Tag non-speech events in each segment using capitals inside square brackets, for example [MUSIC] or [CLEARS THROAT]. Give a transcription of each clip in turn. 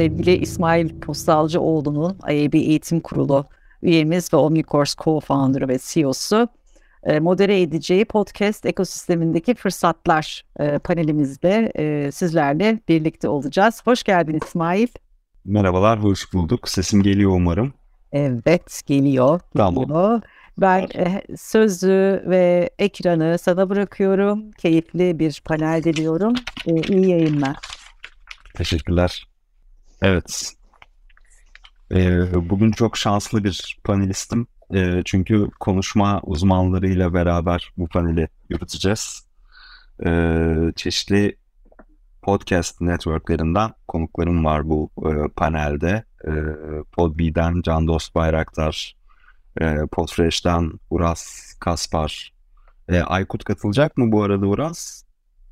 sevgili İsmail Postalcıoğlu'nun IAB Eğitim Kurulu üyemiz ve Omnicourse co-founder'ı ve CEO'su e, modere edeceği podcast ekosistemindeki fırsatlar e, panelimizde e, sizlerle birlikte olacağız. Hoş geldin İsmail. Merhabalar, hoş bulduk. Sesim geliyor umarım. Evet, geliyor. Tamam. Geliyor. Ben sözü ve ekranı sana bırakıyorum. Keyifli bir panel diliyorum. İyi yayınlar. Teşekkürler. Evet. Bugün çok şanslı bir panelistim. Çünkü konuşma uzmanlarıyla beraber bu paneli yürüteceğiz. Çeşitli podcast networklerinden konuklarım var bu panelde. Podbe'den Can Dost Bayraktar, Podfresh'ten Uras Kaspar. Aykut katılacak mı bu arada Uras?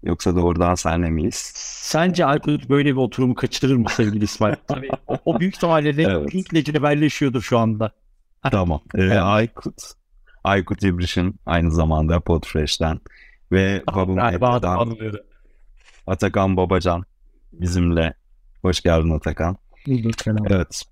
Yoksa doğrudan senle miyiz? Sence Aykut böyle bir oturumu kaçırır mı sevgili İsmail? [LAUGHS] Tabii o, o büyük ihtimalle evet. Pink'le cebelleşiyordur şu anda. tamam. Ee, Aykut. Aykut İbriş'in aynı zamanda Podfresh'ten ve Babam'dan Atakan Babacan bizimle. Hoş geldin Atakan. Evet.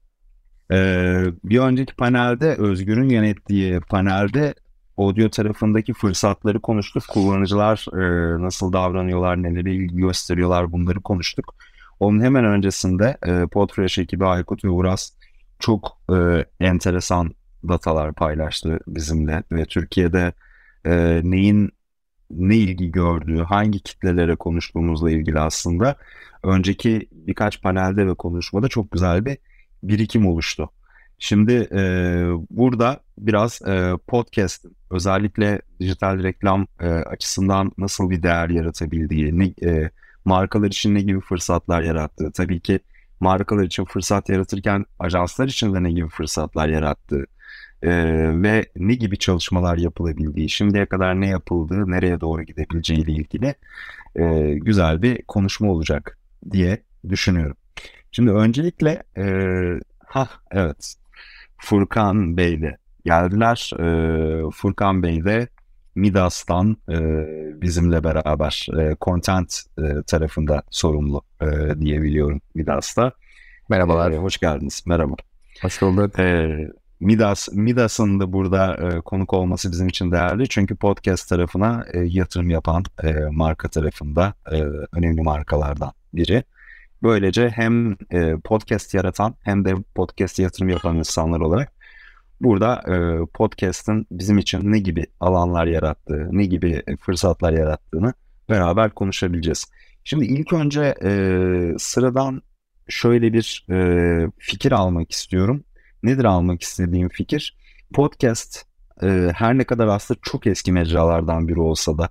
Ee, bir önceki panelde Özgür'ün yönettiği panelde audio tarafındaki fırsatları konuştuk. Kullanıcılar e, nasıl davranıyorlar, neleri ilgi gösteriyorlar bunları konuştuk. Onun hemen öncesinde e, Podfresh ekibi Aykut ve Uras çok e, enteresan datalar paylaştı bizimle ve Türkiye'de e, neyin ne ilgi gördüğü, hangi kitlelere konuştuğumuzla ilgili aslında önceki birkaç panelde ve konuşmada çok güzel bir birikim oluştu. Şimdi e, burada biraz e, podcast özellikle dijital reklam e, açısından nasıl bir değer yaratabildiği, ne, e, markalar için ne gibi fırsatlar yarattığı, tabii ki markalar için fırsat yaratırken ajanslar için de ne gibi fırsatlar yarattığı e, ve ne gibi çalışmalar yapılabildiği, şimdiye kadar ne yapıldığı, nereye doğru gidebileceği ile ilgili e, güzel bir konuşma olacak diye düşünüyorum. Şimdi öncelikle e, ha evet Furkan Bey de geldiler. E, Furkan Bey de Midas'tan e, bizimle beraber e, content e, tarafında sorumlu e, diyebiliyorum Midas'ta. Merhabalar. E, hoş geldiniz. Merhaba. Hoş bulduk. E, Midas, Midas'ın da burada e, konuk olması bizim için değerli. Çünkü podcast tarafına e, yatırım yapan e, marka tarafında e, önemli markalardan biri. Böylece hem e, podcast yaratan hem de podcast yatırım yapan insanlar olarak burada e, podcast'ın bizim için ne gibi alanlar yarattığı, ne gibi fırsatlar yarattığını beraber konuşabileceğiz. Şimdi ilk önce e, sıradan şöyle bir e, fikir almak istiyorum. Nedir almak istediğim fikir? Podcast e, her ne kadar aslında çok eski mecralardan biri olsa da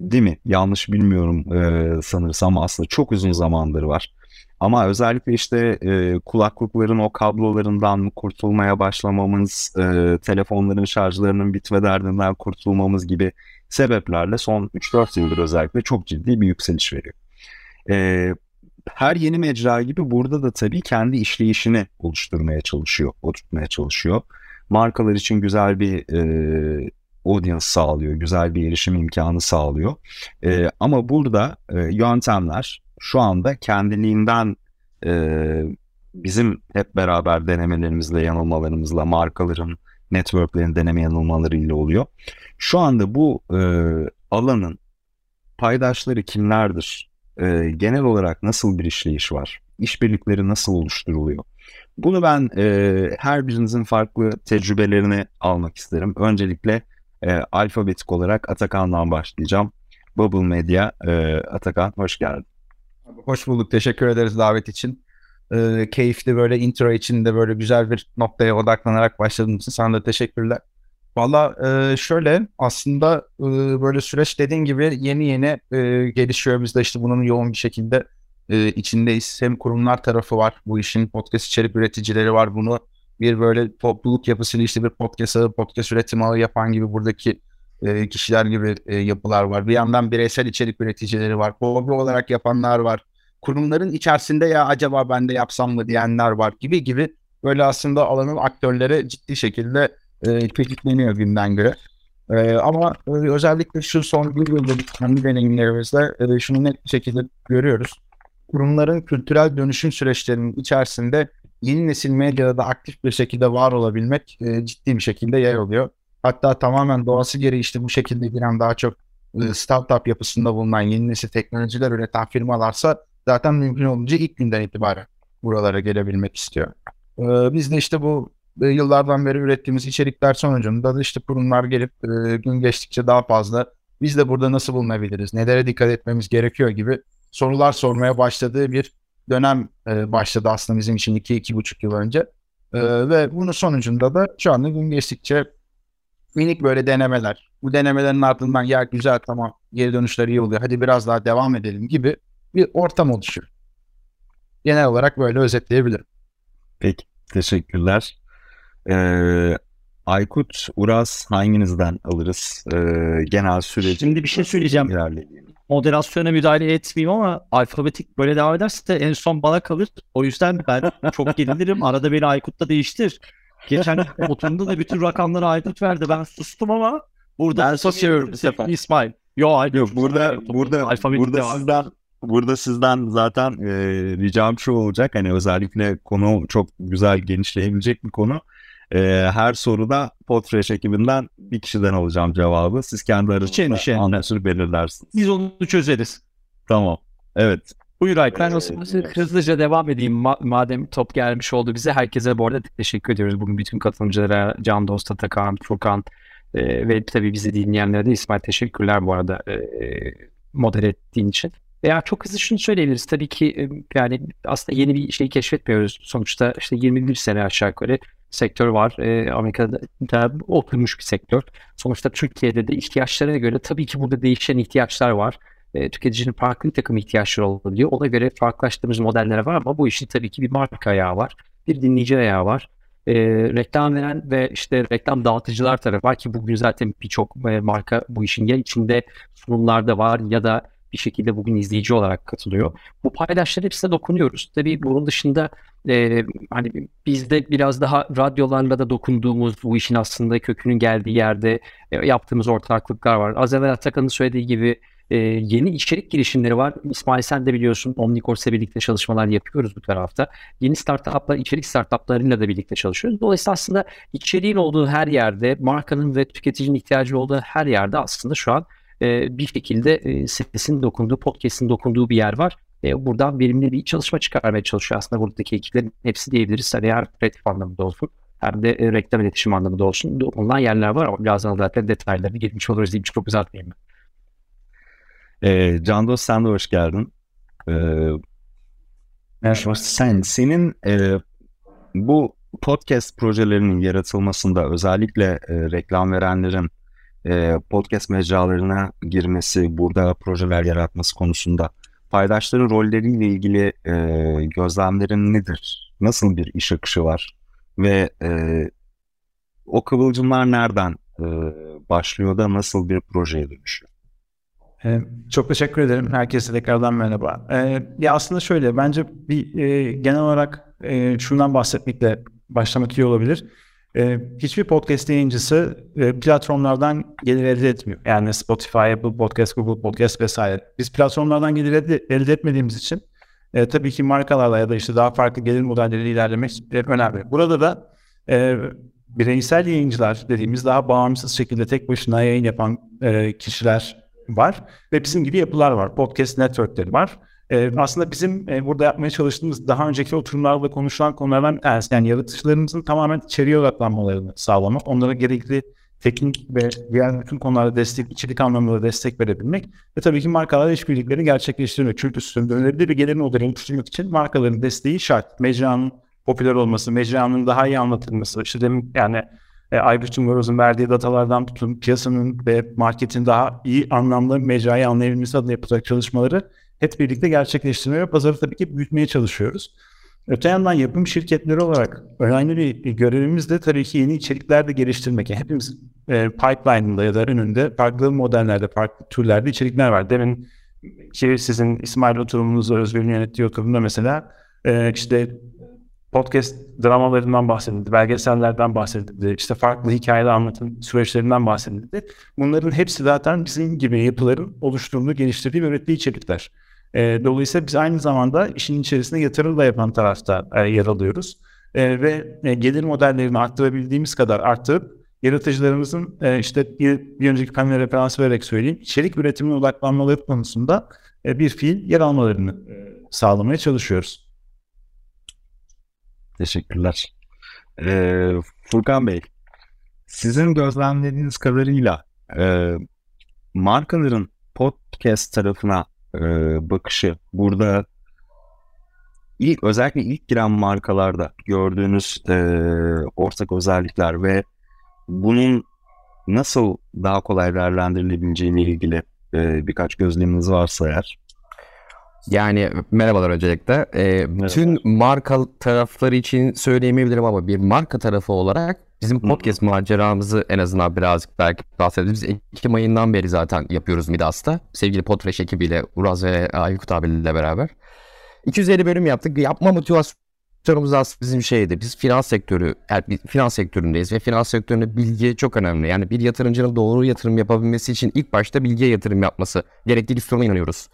değil mi? Yanlış bilmiyorum e, sanırsam aslında çok uzun zamandır var. Ama özellikle işte e, kulaklıkların o kablolarından kurtulmaya başlamamız, e, telefonların şarjlarının bitme derdinden kurtulmamız gibi sebeplerle son 3-4 yıldır özellikle çok ciddi bir yükseliş veriyor. E, her yeni mecra gibi burada da tabii kendi işleyişini oluşturmaya çalışıyor, oturtmaya çalışıyor. Markalar için güzel bir e, audience sağlıyor, güzel bir erişim imkanı sağlıyor. E, ama burada e, yöntemler şu anda kendiliğinden e, bizim hep beraber denemelerimizle, yanılmalarımızla, markaların, networklerin deneme yanılmalarıyla oluyor. Şu anda bu e, alanın paydaşları kimlerdir? E, genel olarak nasıl bir işleyiş var? İşbirlikleri nasıl oluşturuluyor? Bunu ben e, her birinizin farklı tecrübelerini almak isterim. Öncelikle e, alfabetik olarak Atakan'dan başlayacağım. Bubble Media, e, Atakan hoş geldin. Hoş bulduk. Teşekkür ederiz davet için. Ee, keyifli böyle intro için de böyle güzel bir noktaya odaklanarak başladığın için sana da teşekkürler. Valla e, şöyle aslında e, böyle süreç dediğin gibi yeni yeni e, gelişiyor. Biz de işte bunun yoğun bir şekilde e, içindeyiz. Hem kurumlar tarafı var. Bu işin podcast içerik üreticileri var. Bunu bir böyle topluluk yapısıyla işte bir podcast ağı, podcast üretim ağı yapan gibi buradaki e, kişiler gibi e, yapılar var. Bir yandan bireysel içerik üreticileri var. Hobi olarak yapanlar var. Kurumların içerisinde ya acaba ben de yapsam mı diyenler var gibi gibi böyle aslında alanın aktörleri ciddi şekilde e, çeşitleniyor günden göre. E, ama özellikle şu son bir yılda kendi deneyimlerimizde şunu net bir şekilde görüyoruz. kurumların kültürel dönüşüm süreçlerinin içerisinde yeni nesil medyada da aktif bir şekilde var olabilmek ciddi bir şekilde yer alıyor. Hatta tamamen doğası gereği işte bu şekilde giren daha çok e, startup yapısında bulunan yeni nesil teknolojiler üreten firmalarsa zaten mümkün olunca ilk günden itibaren buralara gelebilmek istiyor. E, biz de işte bu e, yıllardan beri ürettiğimiz içerikler sonucunda da işte kurumlar gelip e, gün geçtikçe daha fazla biz de burada nasıl bulunabiliriz, nelere dikkat etmemiz gerekiyor gibi sorular sormaya başladığı bir dönem e, başladı aslında bizim için 2-2,5 yıl önce. Ve bunun sonucunda da şu anda gün geçtikçe minik böyle denemeler. Bu denemelerin ardından ya güzel tamam geri dönüşler iyi oluyor hadi biraz daha devam edelim gibi bir ortam oluşuyor. Genel olarak böyle özetleyebilirim. Peki teşekkürler. Ee, Aykut, Uras hanginizden alırız? Ee, genel süreci. Şimdi bir şey söyleyeceğim. ilerleyelim. Moderasyona müdahale etmeyeyim ama alfabetik böyle devam ederse en son bana kalır. O yüzden ben çok gerilirim. Arada beni Aykut'la değiştir. Geçen [LAUGHS] oturumda da bütün rakamları Aykut verdi. Ben sustum ama burada Ben susuyorum bu sefer. İsmail. Yo Aykut. Yok burada burada Alfabetik burada devam. sizden burada sizden zaten e, ricam şu olacak hani özellikle konu çok güzel genişleyebilecek bir konu. E, her soruda Podfresh ekibinden bir kişiden alacağım cevabı. Siz kendi endişe aranızda anlaşır belirlersiniz. Biz onu çözeriz. Tamam. Evet. Buyur Aykut. Ben o zaman hızlıca devam edeyim. Ma- madem top gelmiş oldu bize. Herkese bu arada teşekkür ediyoruz. Bugün bütün katılımcılara, Can Dost, Atakan, Furkan e, ve tabii bizi dinleyenlere de İsmail teşekkürler bu arada e, modere ettiğin için. Veya çok hızlı şunu söyleyebiliriz. Tabii ki e, yani aslında yeni bir şey keşfetmiyoruz. Sonuçta işte 21 sene aşağı yukarı sektör var. E, Amerika'da da oturmuş bir sektör. Sonuçta Türkiye'de de ihtiyaçlara göre tabii ki burada değişen ihtiyaçlar var e, tüketicinin farklı bir takım ihtiyaçları olabiliyor. Ona göre farklılaştığımız modeller var ama bu işin tabii ki bir marka ayağı var. Bir dinleyici ayağı var. E, reklam veren ve işte reklam dağıtıcılar tarafı var ki bugün zaten birçok e, marka bu işin ya içinde sunumlarda var ya da bir şekilde bugün izleyici olarak katılıyor. Bu paydaşların hepsine dokunuyoruz. Tabii bunun dışında e, hani bizde biraz daha radyolarla da dokunduğumuz bu işin aslında kökünün geldiği yerde e, yaptığımız ortaklıklar var. Az evvel Atakan'ın söylediği gibi e, yeni içerik girişimleri var. İsmail sen de biliyorsun Omnicourse'la birlikte çalışmalar yapıyoruz bu tarafta. Yeni startuplar, içerik startuplarıyla da birlikte çalışıyoruz. Dolayısıyla aslında içeriğin olduğu her yerde, markanın ve tüketicinin ihtiyacı olduğu her yerde aslında şu an e, bir şekilde e, sesin dokunduğu, podcast'in dokunduğu bir yer var. E, buradan verimli bir çalışma çıkarmaya çalışıyor aslında buradaki ekiplerin hepsi diyebiliriz. Hani her kreatif anlamda olsun hem de e, reklam iletişim anlamında olsun. Dokunulan yerler var ama birazdan zaten detaylarını geçmiş oluruz diyeyim. Çok uzatmayayım ben. E, Candos sen de hoş geldin. E, sen senin e, bu podcast projelerinin yaratılmasında özellikle e, reklam verenlerin e, podcast mecralarına girmesi, burada projeler yaratması konusunda paydaşların rolleriyle ilgili e, gözlemlerin nedir? Nasıl bir iş akışı var? Ve e, o kıvılcımlar nereden e, başlıyor da nasıl bir projeye dönüşüyor? Ee, çok teşekkür ederim. Herkese tekrardan merhaba. Ee, ya aslında şöyle, bence bir e, genel olarak e, şundan bahsetmekle başlamak iyi olabilir. E, hiçbir podcast yayıncısı e, platformlardan gelir elde etmiyor. Yani Spotify, Apple Podcast, Google Podcast vesaire. Biz platformlardan gelir elde, elde etmediğimiz için e, tabii ki markalarla ya da işte daha farklı gelir modelleriyle ilerlemek önemli. Burada da e, bireysel yayıncılar dediğimiz daha bağımsız şekilde tek başına yayın yapan e, kişiler var ve bizim gibi yapılar var. Podcast networkleri var. Ee, aslında bizim e, burada yapmaya çalıştığımız daha önceki oturumlarda konuşulan konulardan tanesi. Yani yaratıcılarımızın tamamen içeriye odaklanmalarını sağlamak. Onlara gerekli teknik ve diğer bütün konularda destek, içerik anlamında destek verebilmek ve tabii ki markalarla işbirliklerini gerçekleştirmek. Çünkü sürdürülebilir bir gelir modeli oluşturmak için markaların desteği şart. Mecranın popüler olması, mecranın daha iyi anlatılması, işte demin yani e, Aybüke Moroz'un verdiği datalardan tutun piyasanın ve marketin daha iyi anlamda mecrayı anlayabilmesi adına yapacak çalışmaları hep birlikte gerçekleştirmeye ve pazarı tabii ki büyütmeye çalışıyoruz. Öte yandan yapım şirketleri olarak önemli bir görevimiz de tabii ki yeni içerikler de geliştirmek. Yani hepimiz e, pipeline'ında ya da önünde farklı modellerde, farklı türlerde içerikler var. Demin ki sizin İsmail oturumunuzda Özgür'ün yönettiği oturumda mesela e, işte podcast dramalarından bahsedildi, belgesellerden bahsedildi, işte farklı hikayeler anlatım süreçlerinden bahsedildi. Bunların hepsi zaten bizim gibi yapıların oluşturduğu, geliştirdiği ve ürettiği içerikler. E, dolayısıyla biz aynı zamanda işin içerisinde yatırım da yapan tarafta e, yer alıyoruz. E, ve e, gelir modellerini arttırabildiğimiz kadar arttırıp yaratıcılarımızın e, işte bir, bir önceki panel referans vererek söyleyeyim içerik üretimine odaklanmaları konusunda e, bir fiil yer almalarını e, sağlamaya çalışıyoruz. Teşekkürler. Ee, Furkan Bey, sizin gözlemlediğiniz kadarıyla e, markaların podcast tarafına e, bakışı burada ilk özellikle ilk giren markalarda gördüğünüz e, ortak özellikler ve bunun nasıl daha kolay değerlendirilebileceğine ilgili e, birkaç gözleminiz varsa eğer. Yani merhabalar öncelikle. Ee, bütün marka tarafları için söyleyemeyebilirim ama bir marka tarafı olarak bizim podcast maceramızı en azından birazcık belki bahsedelim. Biz Ekim ayından beri zaten yapıyoruz Midas'ta. Sevgili Podfresh ekibiyle Uraz ve Aykut abiyle beraber. 250 bölüm yaptık. Yapma motivasyonumuz aslında bizim şeydi. Biz finans sektörü, yani finans sektöründeyiz ve finans sektöründe bilgi çok önemli. Yani bir yatırımcının doğru yatırım yapabilmesi için ilk başta bilgiye yatırım yapması gerektiği üstüne inanıyoruz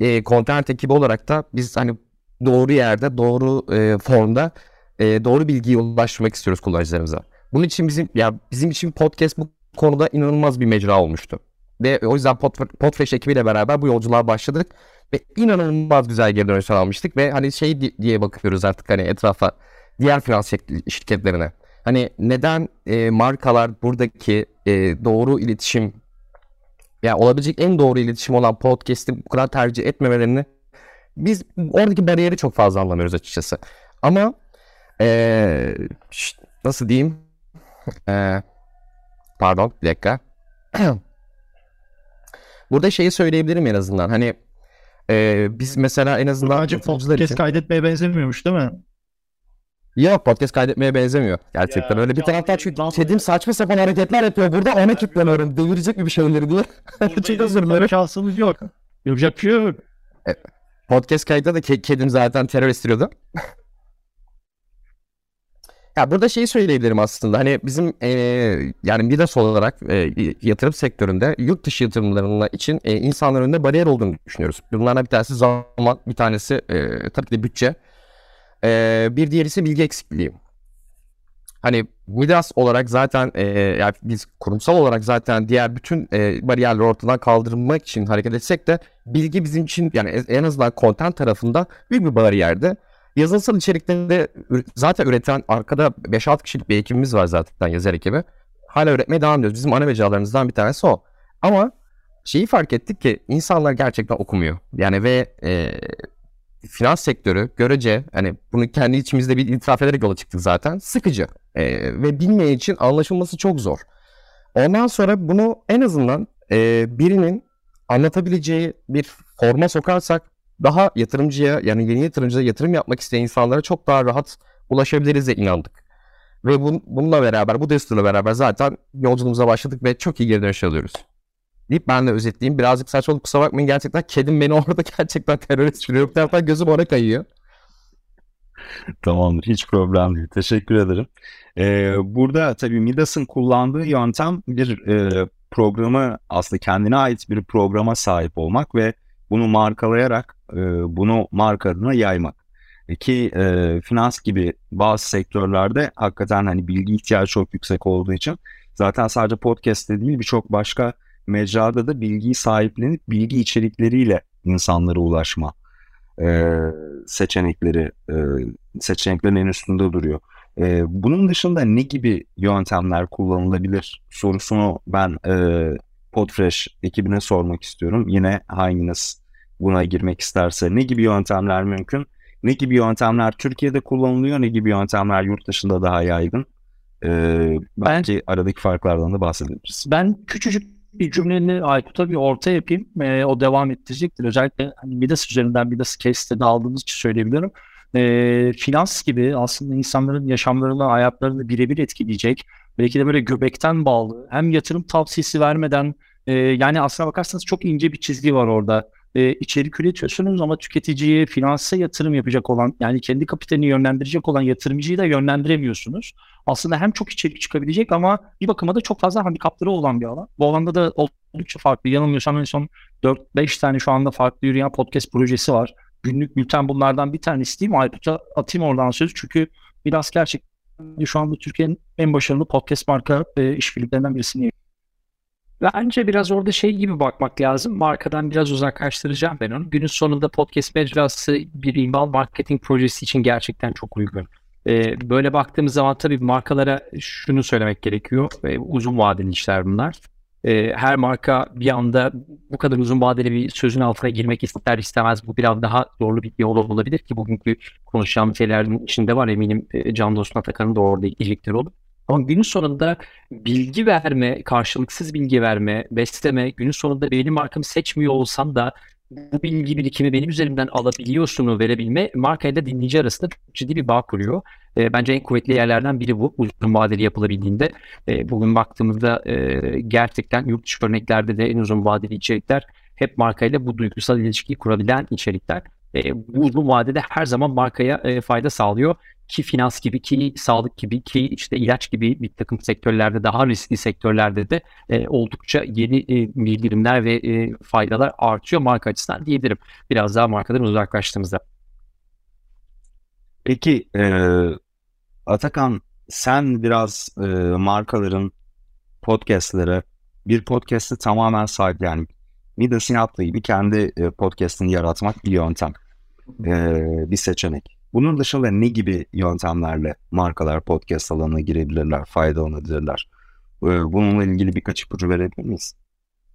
e, content ekibi olarak da biz hani doğru yerde, doğru e, formda e, doğru bilgiye ulaştırmak istiyoruz kullanıcılarımıza. Bunun için bizim ya bizim için podcast bu konuda inanılmaz bir mecra olmuştu. Ve o yüzden Pod, Podfresh ekibiyle beraber bu yolculuğa başladık ve inanılmaz güzel geri dönüşler almıştık ve hani şey diye bakıyoruz artık hani etrafa diğer finans şirketlerine. Hani neden e, markalar buradaki e, doğru iletişim yani olabilecek en doğru iletişim olan podcast'i bu kadar tercih etmemelerini biz oradaki bariyeri çok fazla anlamıyoruz açıkçası. Ama ee, nasıl diyeyim? Ee, pardon bir dakika. [CLEARS THROAT] Burada şeyi söyleyebilirim en azından. Hani e, biz mesela en azından Bence podcast için... kaydetmeye benzemiyormuş değil mi? Yok podcast kaydetmeye benzemiyor. Gerçekten ya, öyle bir taraftan çünkü Kedim saçma sapan hareketler yapıyor burada ona kitleniyorum. Devirecek mi bir şeyleri diye. [LAUGHS] Çok özür dilerim. Şansımız yok. Yapacak bir şey yok. E, podcast kayıtta da ke- kedim zaten terör estiriyordu. [LAUGHS] ya burada şeyi söyleyebilirim aslında. Hani bizim e, yani Midas olarak e, yatırım sektöründe yurt dışı yatırımlarına için e, insanların önünde bariyer olduğunu düşünüyoruz. Bunlardan bir tanesi zaman, bir tanesi e, tabii ki de bütçe. Ee, bir diğeri ise bilgi eksikliği. Hani Midas olarak zaten e, yani biz kurumsal olarak zaten diğer bütün e, bariyerleri ortadan kaldırmak için hareket etsek de bilgi bizim için yani en azından content tarafında büyük bir bariyerde. Yazılsal içeriklerinde zaten üreten arkada 5-6 kişilik bir ekibimiz var zaten yazar ekibi. Hala üretmeye devam ediyoruz. Bizim ana mecralarımızdan bir tanesi o. Ama şeyi fark ettik ki insanlar gerçekten okumuyor. Yani ve e, finans sektörü görece hani bunu kendi içimizde bir itiraf ederek yola çıktık zaten sıkıcı e, ve bilmeyen için anlaşılması çok zor. Ondan sonra bunu en azından e, birinin anlatabileceği bir forma sokarsak daha yatırımcıya yani yeni yatırımcıya yatırım yapmak isteyen insanlara çok daha rahat ulaşabiliriz de inandık. Ve bun, bununla beraber bu desturla beraber zaten yolculuğumuza başladık ve çok iyi geri dönüş alıyoruz deyip ben de özetleyeyim. Birazcık saçma oldu kusura bakmayın. Gerçekten kedim beni [LAUGHS] orada gerçekten terörist sürüyor. Bir taraftan gözüm ona kayıyor. Tamamdır. Hiç problem değil. Teşekkür ederim. Ee, burada tabii Midas'ın kullandığı yöntem bir e, programı aslında kendine ait bir programa sahip olmak ve bunu markalayarak e, bunu marka adına yaymak. E, ki e, finans gibi bazı sektörlerde hakikaten hani bilgi ihtiyacı çok yüksek olduğu için zaten sadece podcast'te değil birçok başka mecrada da bilgiyi sahiplenip bilgi içerikleriyle insanlara ulaşma e, seçenekleri e, seçeneklerin en üstünde duruyor. E, bunun dışında ne gibi yöntemler kullanılabilir sorusunu ben e, Podfresh ekibine sormak istiyorum. Yine hanginiz buna girmek isterse ne gibi yöntemler mümkün? Ne gibi yöntemler Türkiye'de kullanılıyor? Ne gibi yöntemler yurt dışında daha yaygın? Ee, belki ben, aradaki farklardan da bahsedebiliriz. Ben küçücük bir cümleni Aykut'a bir orta yapayım. E, o devam ettirecektir. Özellikle hani Midas üzerinden Midas case'de aldığımız için söyleyebilirim. E, finans gibi aslında insanların yaşamlarını, hayatlarını birebir etkileyecek. Belki de böyle göbekten bağlı. Hem yatırım tavsiyesi vermeden e, yani aslına bakarsanız çok ince bir çizgi var orada. E, içerik üretiyorsunuz ama tüketiciye finansa yatırım yapacak olan yani kendi kapitalini yönlendirecek olan yatırımcıyı da yönlendiremiyorsunuz. Aslında hem çok içerik çıkabilecek ama bir bakıma da çok fazla handikapları olan bir alan. Bu alanda da oldukça farklı. Yanılmıyorsam en son 4-5 tane şu anda farklı yürüyen podcast projesi var. Günlük bülten bunlardan bir tanesi değil mi? Aykut'a atayım oradan söz çünkü biraz gerçekten şu anda Türkiye'nin en başarılı podcast marka e, işbirliklerinden birisini Bence biraz orada şey gibi bakmak lazım. Markadan biraz uzaklaştıracağım ben onu. Günün sonunda podcast mecrası bir inbound marketing projesi için gerçekten çok uygun. Ee, böyle baktığımız zaman tabii markalara şunu söylemek gerekiyor. Ee, uzun vadeli işler bunlar. Ee, her marka bir anda bu kadar uzun vadeli bir sözün altına girmek ister istemez. Bu biraz daha zorlu bir yol olabilir ki bugünkü konuşacağım şeylerin içinde var. Eminim e, Can Dostun Atakan'ın da orada ekleyecekleri olur. Ama günün sonunda bilgi verme, karşılıksız bilgi verme, besleme, günün sonunda benim markamı seçmiyor olsam da bu bilgi birikimi benim üzerimden alabiliyorsunu verebilme markayla dinleyici arasında çok ciddi bir bağ kuruyor. E, bence en kuvvetli yerlerden biri bu uzun vadeli yapılabildiğinde. E, bugün baktığımızda e, gerçekten yurt dışı örneklerde de en uzun vadeli içerikler hep markayla bu duygusal ilişkiyi kurabilen içerikler. E, bu uzun vadede her zaman markaya e, fayda sağlıyor ki finans gibi ki sağlık gibi ki işte ilaç gibi bir takım sektörlerde daha riskli sektörlerde de e, oldukça yeni e, bildirimler ve e, faydalar artıyor marka açısından diyebilirim. Biraz daha markadan uzaklaştığımızda. Peki e, Atakan sen biraz e, markaların podcastlere bir podcast'ı tamamen sahip yani Midas'ın yaptığı gibi kendi e, podcast'ını yaratmak bir yöntem. E, bir seçenek. Bunun dışında ne gibi yöntemlerle markalar podcast alanına girebilirler, faydalanabilirler? Ee, bununla ilgili birkaç ipucu verebilir miyiz?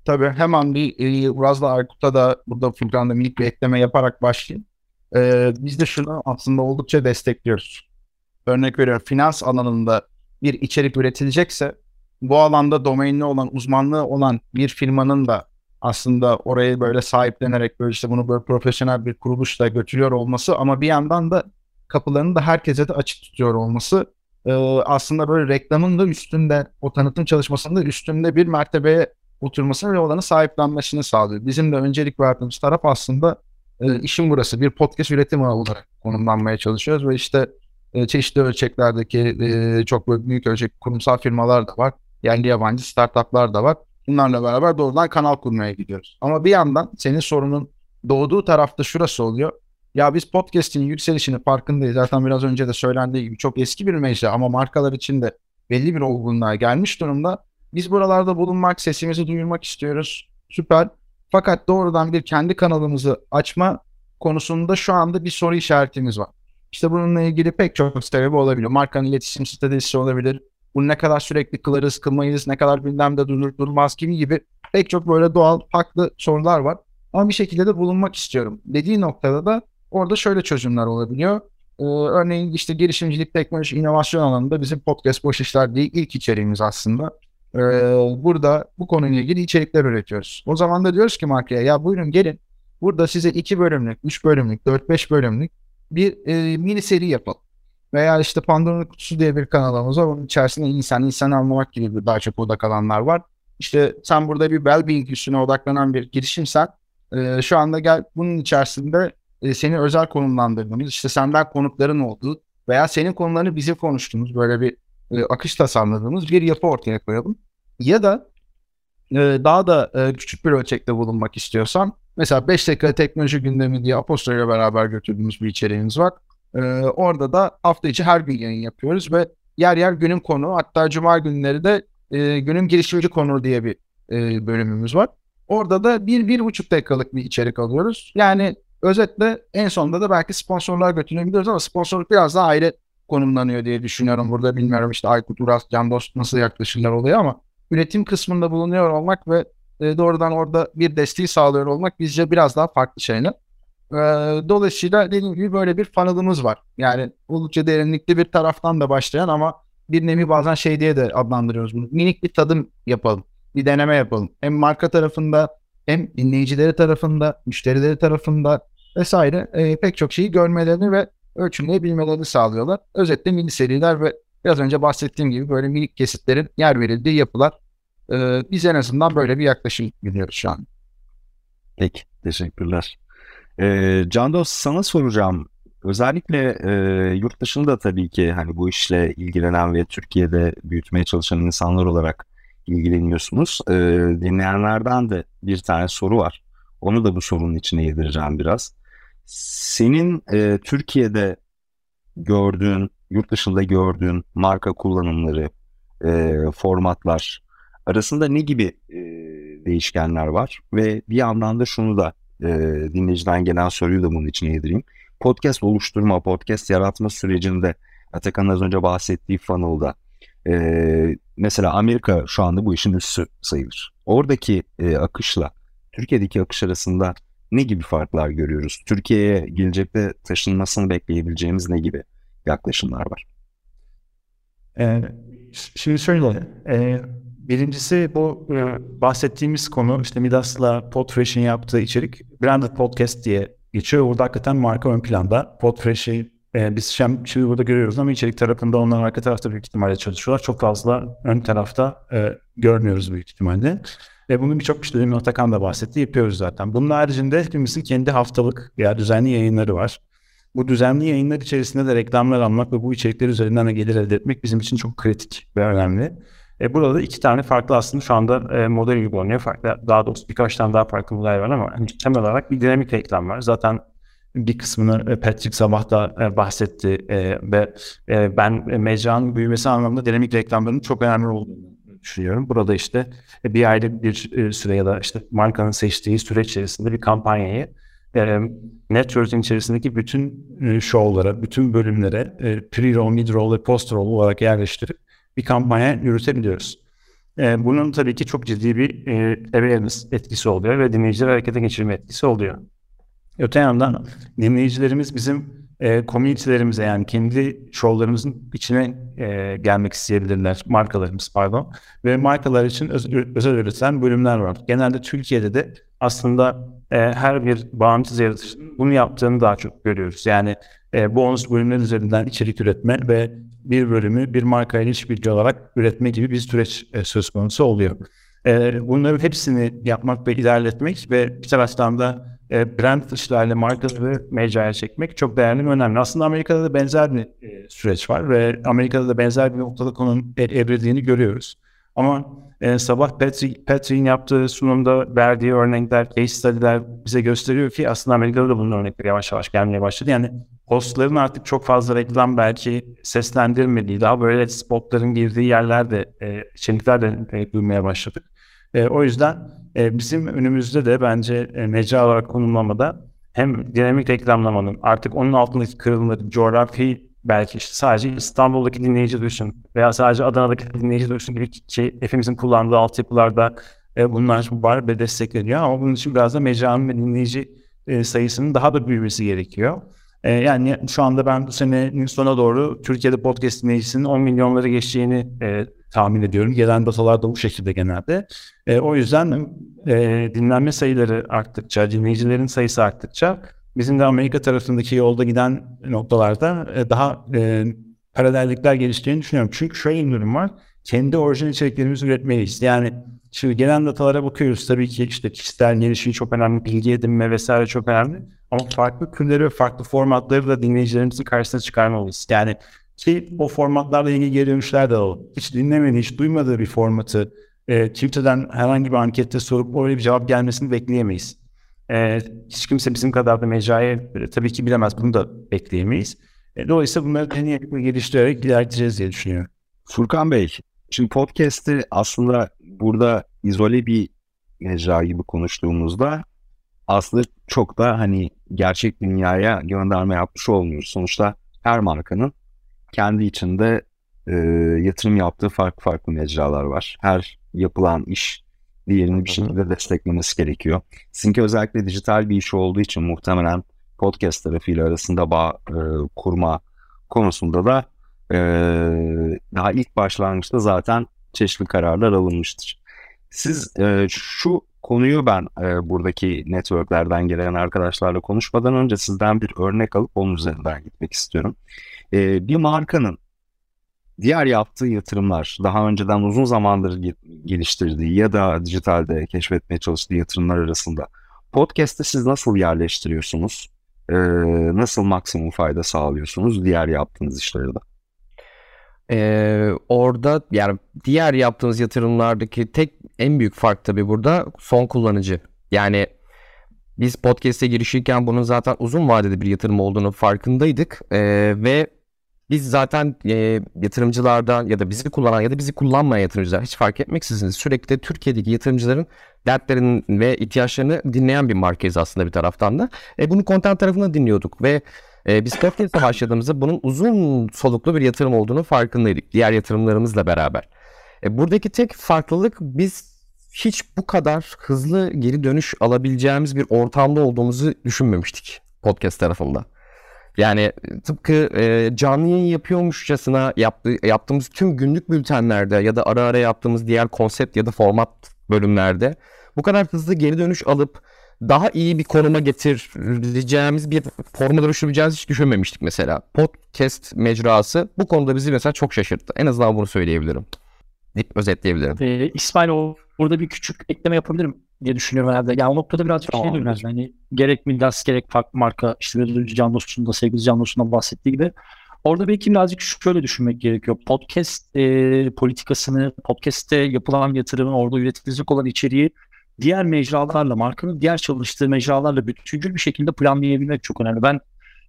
Tabii hemen bir e, Uraz'la Aykut'a da burada Furkan'da minik bir ekleme yaparak başlayayım. Ee, biz de şunu aslında oldukça destekliyoruz. Örnek veriyorum finans alanında bir içerik üretilecekse bu alanda domainli olan, uzmanlığı olan bir firmanın da aslında orayı böyle sahiplenerek böyle işte bunu böyle profesyonel bir kuruluşla götürüyor olması ama bir yandan da kapılarını da herkese de açık tutuyor olması e, aslında böyle reklamın da üstünde o tanıtım çalışmasının da üstünde bir mertebeye oturmasını ve olanı sahiplenmesini sağlıyor. Bizim de öncelik verdiğimiz taraf aslında e, işin burası bir podcast üretimi olarak konumlanmaya çalışıyoruz ve işte e, çeşitli ölçeklerdeki e, çok büyük ölçek kurumsal firmalar da var. Yerli yabancı startuplar da var. Bunlarla beraber doğrudan kanal kurmaya gidiyoruz. Ama bir yandan senin sorunun doğduğu tarafta şurası oluyor. Ya biz podcast'in yükselişini farkındayız. Zaten biraz önce de söylendiği gibi çok eski bir mecra ama markalar için de belli bir olgunluğa gelmiş durumda. Biz buralarda bulunmak, sesimizi duyurmak istiyoruz. Süper. Fakat doğrudan bir kendi kanalımızı açma konusunda şu anda bir soru işaretimiz var. İşte bununla ilgili pek çok sebebi olabilir. Markanın iletişim stratejisi olabilir. Bunu ne kadar sürekli kılarız, kılmayız, ne kadar gündemde durur, durmaz gibi gibi pek çok böyle doğal, farklı sorular var. Ama bir şekilde de bulunmak istiyorum. Dediği noktada da orada şöyle çözümler olabiliyor. Ee, örneğin işte girişimcilik, teknoloji, inovasyon alanında bizim podcast boş işler değil ilk içeriğimiz aslında. Ee, burada bu konuyla ilgili içerikler üretiyoruz. O zaman da diyoruz ki markaya ya buyurun gelin. Burada size 2 bölümlük, 3 bölümlük, 4-5 bölümlük bir e, mini seri yapalım. Veya işte Pandora'nın Kutusu diye bir kanalımız var. Onun içerisinde insan, insan anlamak gibi daha çok odak alanlar var. İşte sen burada bir well-being üstüne odaklanan bir girişimsen e, şu anda gel bunun içerisinde e, seni özel konumlandırdığımız, işte senden konukların olduğu veya senin konularını bizim konuştuğumuz böyle bir e, akış tasarladığımız bir yapı ortaya koyalım. Ya da e, daha da e, küçük bir ölçekte bulunmak istiyorsan mesela 5 dakika teknoloji gündemi diye Apostol ile beraber götürdüğümüz bir içeriğimiz var. Ee, orada da hafta içi her gün yayın yapıyoruz ve yer yer günün konu hatta cuma günleri de e, günün girişimci konu diye bir e, bölümümüz var. Orada da bir, bir buçuk dakikalık bir içerik alıyoruz. Yani özetle en sonunda da belki sponsorlar götürebiliyoruz ama sponsorluk biraz daha ayrı konumlanıyor diye düşünüyorum. Burada bilmiyorum işte Aykut Uras, Can Dost nasıl yaklaşırlar oluyor ama üretim kısmında bulunuyor olmak ve e, doğrudan orada bir desteği sağlıyor olmak bizce biraz daha farklı şeyler. Dolayısıyla dediğim gibi böyle bir funnel'ımız var. Yani oldukça derinlikli bir taraftan da başlayan ama bir nevi bazen şey diye de adlandırıyoruz bunu. Minik bir tadım yapalım. Bir deneme yapalım. Hem marka tarafında hem dinleyicileri tarafında, müşterileri tarafında vesaire e, pek çok şeyi görmelerini ve ölçümleyebilmelerini sağlıyorlar. Özetle mini seriler ve biraz önce bahsettiğim gibi böyle minik kesitlerin yer verildiği yapılar. E, biz en azından böyle bir yaklaşım gidiyoruz şu an. Peki. Teşekkürler. Ee, Candos sana soracağım. Özellikle e, yurt dışında tabii ki hani bu işle ilgilenen ve Türkiye'de büyütmeye çalışan insanlar olarak ilgileniyorsunuz. E, dinleyenlerden de bir tane soru var. Onu da bu sorunun içine yedireceğim biraz. Senin e, Türkiye'de gördüğün, yurt dışında gördüğün marka kullanımları, e, formatlar arasında ne gibi e, değişkenler var? Ve bir yandan da şunu da e, dinleyiciden gelen soruyu da bunun içine yedireyim. Podcast oluşturma, podcast yaratma sürecinde Atakan'ın az önce bahsettiği funnel'da e, mesela Amerika şu anda bu işin üssü sayılır. Oradaki e, akışla Türkiye'deki akış arasında ne gibi farklar görüyoruz? Türkiye'ye gelecekte taşınmasını bekleyebileceğimiz ne gibi yaklaşımlar var? Ee, şimdi şöyle, e, birincisi bu e, bahsettiğimiz konu işte Midas'la Podfresh'in yaptığı içerik Branded Podcast diye geçiyor. Burada hakikaten marka ön planda. Podfresh'i e, biz şimdi, burada görüyoruz ama içerik tarafında onlar arka tarafta büyük ihtimalle çalışıyorlar. Çok fazla ön tarafta e, görmüyoruz büyük ihtimalle. Ve bunu birçok işte demin Atakan da bahsetti yapıyoruz zaten. Bunun haricinde hepimizin kendi haftalık veya düzenli yayınları var. Bu düzenli yayınlar içerisinde de reklamlar almak ve bu içerikler üzerinden de gelir elde etmek bizim için çok kritik ve önemli. E, burada iki tane farklı aslında şu anda e, model uygulanıyor. Farklı, daha doğrusu birkaç tane daha farklı model var ama hani temel olarak bir dinamik reklam var. Zaten bir kısmını e, Patrick Sabah da e, bahsetti e, ve ben mecranın büyümesi anlamında dinamik reklamların çok önemli olduğunu düşünüyorum. Burada işte bir aylık bir süre ya da işte markanın seçtiği süreç içerisinde bir kampanyayı e, network'ün içerisindeki bütün show'lara, bütün bölümlere pre-roll, mid-roll ve post-roll olarak yerleştirip bir kampanya yürütebiliyoruz. E, bunun tabii ki çok ciddi bir e, awareness etkisi oluyor ve dinleyicileri harekete geçirme etkisi oluyor. Öte yandan dinleyicilerimiz bizim e, community'lerimize yani kendi şovlarımızın içine e, gelmek isteyebilirler. Markalarımız pardon. Ve markalar için öz, özel üretilen bölümler var. Genelde Türkiye'de de aslında e, her bir bağımsız yaratıcının bunu yaptığını daha çok görüyoruz. Yani e, bonus bölümler üzerinden içerik üretme ve bir bölümü bir markayla işbirliği olarak üretme gibi bir süreç e, söz konusu oluyor. E, bunların hepsini yapmak ve ilerletmek ve bir taraftan da e, brand işlerle markaları mecraya çekmek çok değerli ve önemli. Aslında Amerika'da da benzer bir e, süreç var ve Amerika'da da benzer bir noktada konunun e, evrildiğini görüyoruz. Ama e, sabah Patrick, Patrick'in yaptığı sunumda verdiği örnekler, case study'ler bize gösteriyor ki aslında Amerika'da da bunun örnekleri yavaş yavaş gelmeye başladı. Yani hostların artık çok fazla reklam belki seslendirmediği, daha böyle spotların girdiği yerlerde, e, içerikler de e, duymaya başladık. E, o yüzden e, bizim önümüzde de bence e, mecra olarak konumlamada hem dinamik reklamlamanın artık onun altındaki kırılımları, coğrafi belki işte sadece İstanbul'daki dinleyici duysun veya sadece Adana'daki dinleyici duysun gibi şey, hepimizin kullandığı altyapılarda e, bunlar var ve destekleniyor ama bunun için biraz da mecranın ve dinleyici e, sayısının daha da büyümesi gerekiyor. E, yani şu anda ben bu senenin sona doğru Türkiye'de podcast dinleyicisinin 10 milyonları geçeceğini e, tahmin ediyorum. Gelen datalar da bu şekilde genelde. E, o yüzden e, dinlenme sayıları arttıkça, dinleyicilerin sayısı arttıkça bizim de Amerika tarafındaki yolda giden noktalarda e, daha e, paralellikler gelişeceğini düşünüyorum. Çünkü şöyle bir durum var. Kendi orijinal içeriklerimizi üretmeliyiz. Yani şimdi gelen datalara bakıyoruz. Tabii ki işte kişisel gelişimi çok önemli, bilgi edinme vesaire çok önemli. Ama farklı türleri ve farklı formatları da dinleyicilerimizin karşısına çıkarmalıyız. Yani ki o formatlarla ilgili geri dönüşler de alalım. Hiç dinlemediği, hiç duymadığı bir formatı e, Twitter'dan herhangi bir ankette sorup oraya bir cevap gelmesini bekleyemeyiz. E, hiç kimse bizim kadar da mecrayı e, tabii ki bilemez. Bunu da bekleyemeyiz. E, dolayısıyla bunları deneyerek ve geliştirerek ilerleyeceğiz diye düşünüyorum. Furkan Bey, şimdi podcast'i aslında burada izole bir mecra gibi konuştuğumuzda aslında çok da hani gerçek dünyaya gönderme yapmış olmuyoruz. Sonuçta her markanın kendi içinde e, yatırım yaptığı farklı farklı mecralar var. Her yapılan iş diğerini bir şekilde desteklemesi gerekiyor. Sizinki özellikle dijital bir iş olduğu için muhtemelen podcast tarafıyla arasında bağ e, kurma konusunda da e, daha ilk başlangıçta zaten çeşitli kararlar alınmıştır. Siz e, şu konuyu ben e, buradaki networklerden gelen arkadaşlarla konuşmadan önce sizden bir örnek alıp onun üzerinden gitmek istiyorum. E, bir markanın diğer yaptığı yatırımlar, daha önceden uzun zamandır geliştirdiği ya da dijitalde keşfetmeye çalıştığı yatırımlar arasında podcast'ı siz nasıl yerleştiriyorsunuz? Ee, nasıl maksimum fayda sağlıyorsunuz diğer yaptığınız işlerde? Ee, orada yani diğer yaptığımız yatırımlardaki tek en büyük fark tabii burada son kullanıcı. Yani biz podcast'e girişirken bunun zaten uzun vadede bir yatırım olduğunu farkındaydık ee, ve biz zaten e, yatırımcılardan ya da bizi kullanan ya da bizi kullanmayan yatırımcılar hiç fark etmeksizin sürekli Türkiye'deki yatırımcıların dertlerini ve ihtiyaçlarını dinleyen bir markayız aslında bir taraftan da. E, bunu content tarafından dinliyorduk ve e, biz podcast'e başladığımızda bunun uzun soluklu bir yatırım olduğunu farkındaydık diğer yatırımlarımızla beraber. E, buradaki tek farklılık biz hiç bu kadar hızlı geri dönüş alabileceğimiz bir ortamda olduğumuzu düşünmemiştik podcast tarafında. Yani tıpkı e, canlı yayın yapıyormuşçasına yaptı, yaptığımız tüm günlük bültenlerde ya da ara ara yaptığımız diğer konsept ya da format bölümlerde bu kadar hızlı geri dönüş alıp daha iyi bir konuma getireceğimiz bir forma dönüştüreceğimizi hiç düşünmemiştik mesela. Podcast mecrası bu konuda bizi mesela çok şaşırttı. En azından bunu söyleyebilirim. Deyip özetleyebilirim. Ee, İsmail o burada bir küçük ekleme yapabilirim diye düşünüyorum herhalde. Yani o noktada birazcık şey Tamam. dönüyoruz. Hani gerek Midas gerek farklı marka işte biraz önce Can Dost'un da sevgili Can Dost'un bahsettiği gibi orada belki birazcık şöyle düşünmek gerekiyor. Podcast e, politikasını, podcast'te yapılan yatırımı, orada üretilecek olan içeriği diğer mecralarla, markanın diğer çalıştığı mecralarla bütüncül bir şekilde planlayabilmek çok önemli. Ben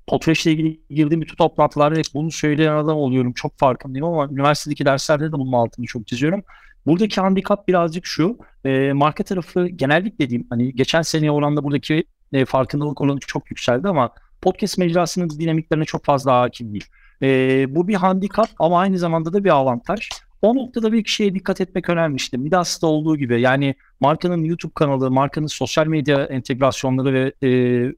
Potreş'le ilgili girdiğim bütün toplantılarda hep bunu söyleyen adam oluyorum. Çok farkındayım ama üniversitedeki derslerde de bunun altını çok çiziyorum. Buradaki handikap birazcık şu. E, marka tarafı genellikle diyeyim hani geçen seneye oranla buradaki e, farkındalık oranı çok yükseldi ama podcast mecrasının dinamiklerine çok fazla hakim değil. E, bu bir handikap ama aynı zamanda da bir avantaj. O noktada bir şeye dikkat etmek önemli işte. Midas'ta olduğu gibi yani markanın YouTube kanalı, markanın sosyal medya entegrasyonları ve e,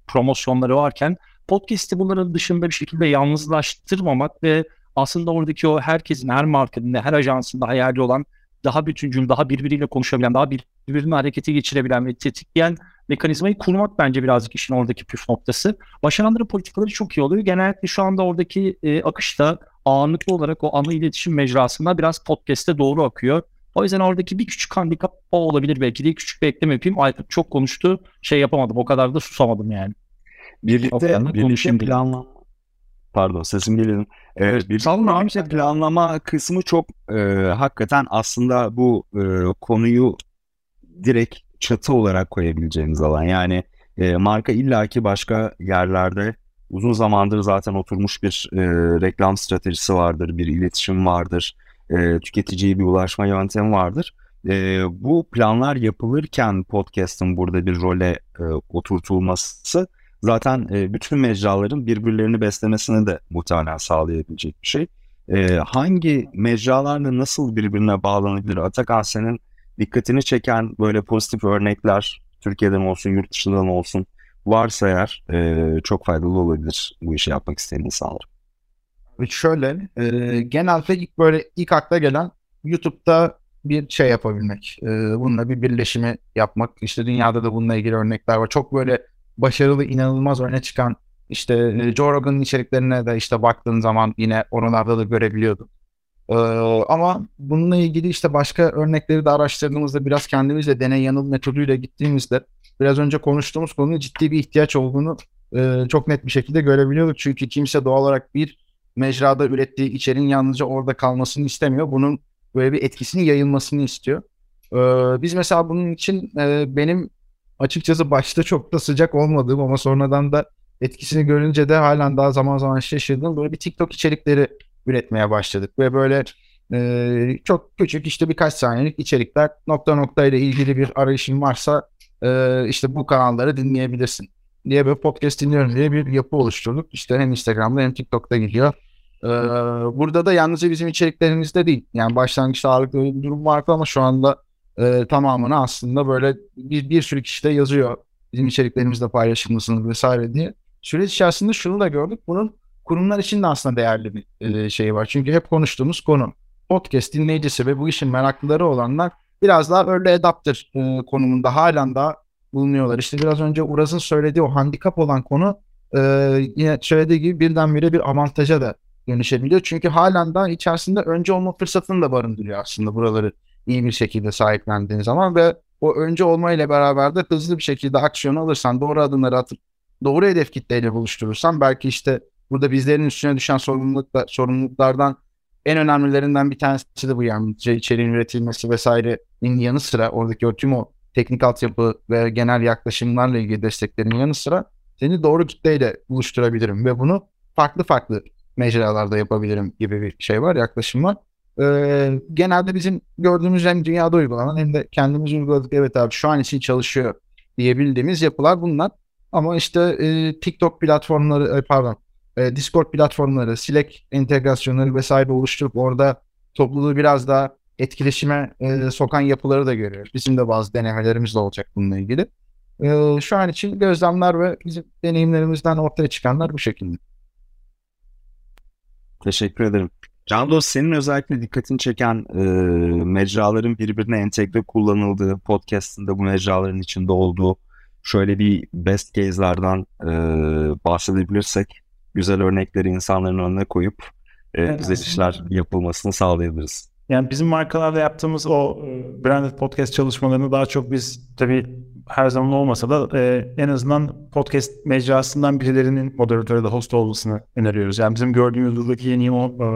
promosyonları varken podcast'i bunların dışında bir şekilde yalnızlaştırmamak ve aslında oradaki o herkesin, her markanın, her ajansın da hayali olan daha bütüncül, daha birbiriyle konuşabilen, daha birbirini harekete geçirebilen ve tetikleyen mekanizmayı kurmak bence birazcık işin oradaki püf noktası. Başaranların politikaları çok iyi oluyor. Genellikle şu anda oradaki e, akışta ağırlıklı olarak o ana iletişim mecrasında biraz podcast'e doğru akıyor. O yüzden oradaki bir küçük handikap o olabilir belki de küçük bir ekleme yapayım. Aykut çok konuştu. Şey yapamadım. O kadar da susamadım yani. Birlikte, birlikte planlama... Pardon sesim geliyor. Evet, Sağ olun abi. planlama kısmı çok e, hakikaten aslında bu e, konuyu direkt çatı olarak koyabileceğimiz alan. Yani e, marka illaki başka yerlerde uzun zamandır zaten oturmuş bir e, reklam stratejisi vardır, bir iletişim vardır, e, tüketiciye bir ulaşma yöntemi vardır. E, bu planlar yapılırken podcast'ın burada bir role e, oturtulması zaten e, bütün mecraların birbirlerini beslemesini de muhtemelen sağlayabilecek bir şey. E, hangi mecralarla nasıl birbirine bağlanabilir? Atakan senin dikkatini çeken böyle pozitif örnekler Türkiye'den olsun, yurt dışından olsun varsa eğer e, çok faydalı olabilir bu işi yapmak isteyen insanlar. Şöyle e, genelde ilk böyle ilk akla gelen YouTube'da bir şey yapabilmek. E, bununla bir birleşimi yapmak. İşte dünyada da bununla ilgili örnekler var. Çok böyle başarılı, inanılmaz öne çıkan işte e, Joe Rogan'ın içeriklerine de işte baktığın zaman yine oralarda da görebiliyordum. E, ama bununla ilgili işte başka örnekleri de araştırdığımızda biraz kendimizle deney yanıl metoduyla gittiğimizde biraz önce konuştuğumuz konunun ciddi bir ihtiyaç olduğunu e, çok net bir şekilde görebiliyorduk. Çünkü kimse doğal olarak bir mecrada ürettiği içeriğin yalnızca orada kalmasını istemiyor. Bunun böyle bir etkisinin yayılmasını istiyor. Ee, biz mesela bunun için e, benim açıkçası başta çok da sıcak olmadığım ama sonradan da etkisini görünce de halen daha zaman zaman şaşırdığım böyle bir TikTok içerikleri üretmeye başladık ve böyle e, çok küçük işte birkaç saniyelik içerikler nokta nokta ile ilgili bir arayışın varsa e, işte bu kanalları dinleyebilirsin diye böyle podcast dinliyorum diye bir yapı oluşturduk. İşte hem Instagram'da hem TikTok'ta gidiyor. Ee, burada da yalnızca bizim içeriklerimizde değil. Yani başlangıçta ağırlıklı bir durum vardı ama şu anda e, tamamını aslında böyle bir, bir sürü kişi de yazıyor. Bizim içeriklerimizde paylaşılmasını vesaire diye. Süreç içerisinde şunu da gördük. Bunun kurumlar için de aslında değerli bir e, şey var. Çünkü hep konuştuğumuz konu. Podcast dinleyicisi ve bu işin meraklıları olanlar biraz daha early adapter e, konumunda halen daha bulunuyorlar. İşte biraz önce Uraz'ın söylediği o handikap olan konu e, yine söylediği gibi birdenbire bir avantaja da dönüşebiliyor. Çünkü halen daha içerisinde önce olma fırsatını da barındırıyor aslında buraları iyi bir şekilde sahiplendiğin zaman ve o önce olmayla beraber de hızlı bir şekilde aksiyon alırsan, doğru adımları atıp doğru hedef kitleyle buluşturursan belki işte burada bizlerin üstüne düşen sorumlulukla, sorumluluklardan en önemlilerinden bir tanesi de bu yani içeriğin üretilmesi vesairenin yanı sıra oradaki o tüm o teknik altyapı ve genel yaklaşımlarla ilgili desteklerin yanı sıra seni doğru kitleyle buluşturabilirim ve bunu farklı farklı mecralarda yapabilirim gibi bir şey var, yaklaşım var. Ee, genelde bizim gördüğümüz hem dünyada uygulanan hem de kendimiz uyguladık evet abi şu an için çalışıyor diyebildiğimiz yapılar bunlar. Ama işte e, TikTok platformları, e, pardon, e, Discord platformları, Slack entegrasyonları vesaire oluşturup orada topluluğu biraz daha etkileşime e, sokan yapıları da görüyoruz. Bizim de bazı denemelerimiz de olacak bununla ilgili. E, şu an için gözlemler ve bizim deneyimlerimizden ortaya çıkanlar bu şekilde. Teşekkür ederim. Can senin özellikle dikkatini çeken e, mecraların birbirine entegre kullanıldığı, podcastında bu mecraların içinde olduğu şöyle bir best case'lardan e, bahsedebilirsek güzel örnekleri insanların önüne koyup e, evet, güzel işler yapılmasını sağlayabiliriz. Yani bizim markalarla yaptığımız o e, branded podcast çalışmalarını daha çok biz tabii her zaman olmasa da e, en azından podcast mecrasından birilerinin moderatörü de host olmasını öneriyoruz. Yani bizim gördüğümüz buradaki yeni o e,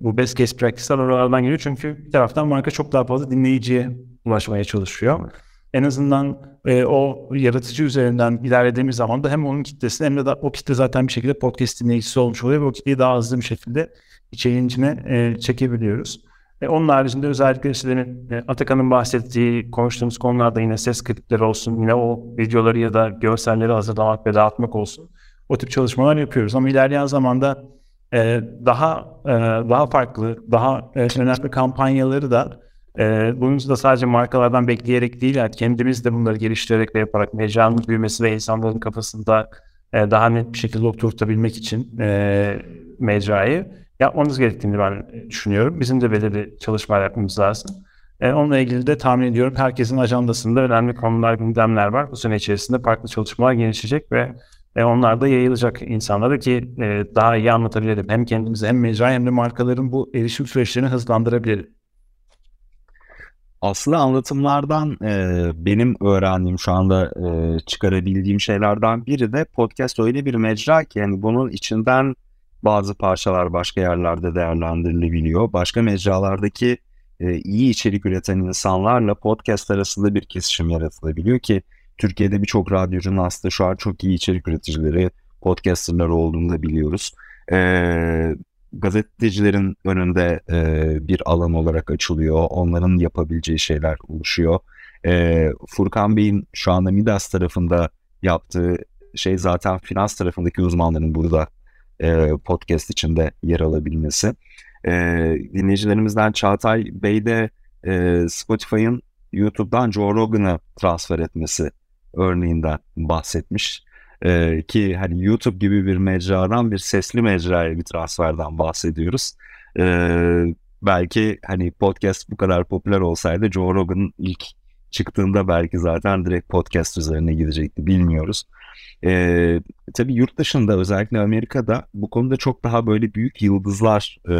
bu best case practice'ler oralardan geliyor. Çünkü bir taraftan marka çok daha fazla dinleyiciye ulaşmaya çalışıyor. En azından e, o yaratıcı üzerinden ilerlediğimiz zaman da hem onun kitlesi hem de da, o kitle zaten bir şekilde podcast dinleyicisi olmuş oluyor ve o kitleyi daha hızlı bir şekilde içeriğin içine e, çekebiliyoruz. E, onun haricinde özellikle sizlerin e, Atakan'ın bahsettiği konuştuğumuz konularda yine ses klipleri olsun, yine o videoları ya da görselleri hazırlamak ve dağıtmak olsun. O tip çalışmalar yapıyoruz. Ama ilerleyen zamanda e, daha e, daha farklı, daha e, önemli kampanyaları da e, bunu da sadece markalardan bekleyerek değil, yani kendimiz de bunları geliştirerek ve yaparak mecranın büyümesi ve insanların kafasında e, daha net bir şekilde oturtabilmek için e, mecrayı yapmamız gerektiğini ben düşünüyorum. Bizim de belirli çalışmalar yapmamız lazım. E, onunla ilgili de tahmin ediyorum herkesin ajandasında önemli konular, gündemler var. Bu sene içerisinde farklı çalışmalar gelişecek ve e, onlar da yayılacak insanlara ki e, daha iyi anlatabilirim. Hem kendimize hem mecra hem de markaların bu erişim süreçlerini hızlandırabilirim. Aslında anlatımlardan e, benim öğrendiğim şu anda e, çıkarabildiğim şeylerden biri de podcast öyle bir mecra ki yani bunun içinden bazı parçalar başka yerlerde değerlendirilebiliyor. Başka mecralardaki e, iyi içerik üreten insanlarla podcast arasında bir kesişim yaratılabiliyor ki Türkiye'de birçok radyocunun aslında şu an çok iyi içerik üreticileri, podcasterlar olduğunu da biliyoruz. E, gazetecilerin önünde e, bir alan olarak açılıyor. Onların yapabileceği şeyler oluşuyor. E, Furkan Bey'in şu anda Midas tarafında yaptığı şey zaten finans tarafındaki uzmanların burada e, podcast içinde yer alabilmesi. E, dinleyicilerimizden Çağatay Bey de e, Spotify'ın YouTube'dan Joe Rogan'a transfer etmesi örneğinden bahsetmiş. Ee, ki hani YouTube gibi bir mecradan bir sesli mecraya bir transferden bahsediyoruz. Ee, belki hani podcast bu kadar popüler olsaydı Joe Rogan ilk çıktığında belki zaten direkt podcast üzerine gidecekti bilmiyoruz. Ee, tabii yurt dışında özellikle Amerika'da bu konuda çok daha böyle büyük yıldızlar e,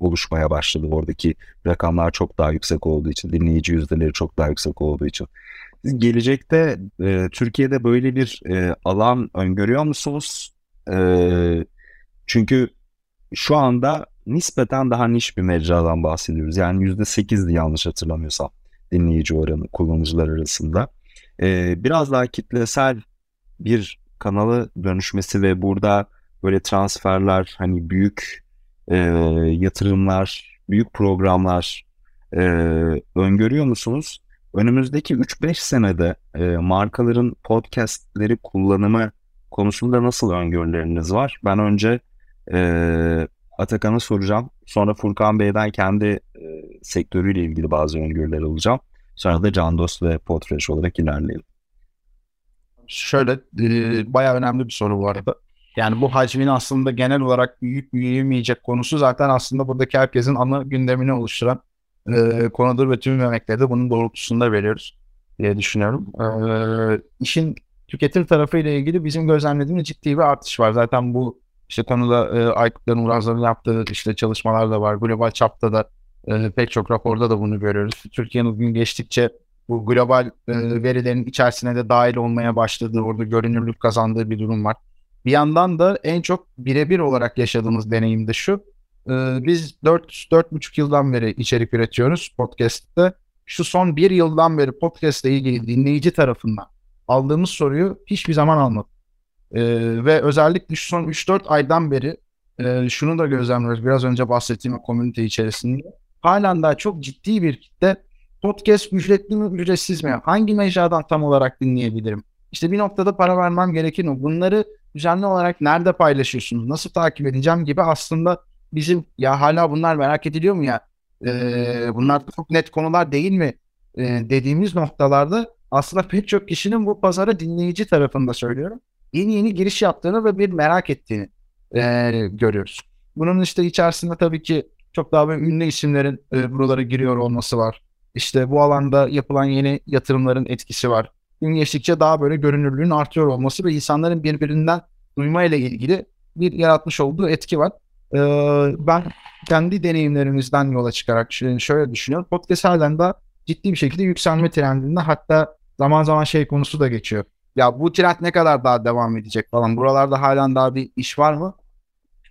oluşmaya başladı. Oradaki rakamlar çok daha yüksek olduğu için, dinleyici yüzdeleri çok daha yüksek olduğu için. Gelecekte e, Türkiye'de böyle bir e, alan öngörüyor musunuz? E, çünkü şu anda nispeten daha niş bir mecradan bahsediyoruz. Yani %8'di yanlış hatırlamıyorsam dinleyici oranı kullanıcılar arasında. E, biraz daha kitlesel bir kanalı dönüşmesi ve burada böyle transferler hani büyük e, yatırımlar, büyük programlar e, öngörüyor musunuz? Önümüzdeki 3-5 senede e, markaların podcastleri kullanımı konusunda nasıl öngörüleriniz var? Ben önce e, Atakan'a soracağım. Sonra Furkan Bey'den kendi e, sektörüyle ilgili bazı öngörüler alacağım. Sonra da Candos ve Podfresh olarak ilerleyelim. Şöyle e, bayağı önemli bir soru bu arada. Yani bu hacmin aslında genel olarak büyük büyüyemeyecek konusu zaten aslında buradaki herkesin ana gündemini oluşturan e, konudur ve tüm örnekleri de bunun doğrultusunda veriyoruz diye düşünüyorum. E, işin tüketim tarafı ilgili bizim gözlemlediğimiz ciddi bir artış var. Zaten bu işte konuda e, Aykut'ların Uraz'ların yaptığı işte çalışmalar da var. Global çapta da e, pek çok raporda da bunu görüyoruz. Türkiye'nin gün geçtikçe bu global e, verilerin içerisine de dahil olmaya başladığı, orada görünürlük kazandığı bir durum var. Bir yandan da en çok birebir olarak yaşadığımız deneyim de şu. E, biz 4-4,5 yıldan beri içerik üretiyoruz podcast'te. Şu son bir yıldan beri podcast ile ilgili dinleyici tarafından aldığımız soruyu hiçbir zaman almadık. E, ve özellikle şu son 3-4 aydan beri e, şunu da gözlemliyoruz. Biraz önce bahsettiğim komünite içerisinde. Halen daha çok ciddi bir kitle podcast ücretli mi ücretsiz mi? Hangi mecradan tam olarak dinleyebilirim? İşte bir noktada para vermem gerekir mi? Bunları düzenli olarak nerede paylaşıyorsunuz? Nasıl takip edeceğim gibi aslında bizim ya hala bunlar merak ediliyor mu ya? Ee, bunlar çok net konular değil mi? Ee, dediğimiz noktalarda aslında pek çok kişinin bu pazara dinleyici tarafında söylüyorum. Yeni yeni giriş yaptığını ve bir merak ettiğini e, görüyoruz. Bunun işte içerisinde tabii ki çok daha böyle ünlü isimlerin e, buralara giriyor olması var. İşte bu alanda yapılan yeni yatırımların etkisi var. Gün geçtikçe daha böyle görünürlüğün artıyor olması ve insanların birbirinden duyma ile ilgili bir yaratmış olduğu etki var. Ee, ben kendi deneyimlerimizden yola çıkarak şöyle düşünüyorum. Podcast halen daha ciddi bir şekilde yükselme trendinde hatta zaman zaman şey konusu da geçiyor. Ya bu trend ne kadar daha devam edecek falan. Buralarda halen daha bir iş var mı?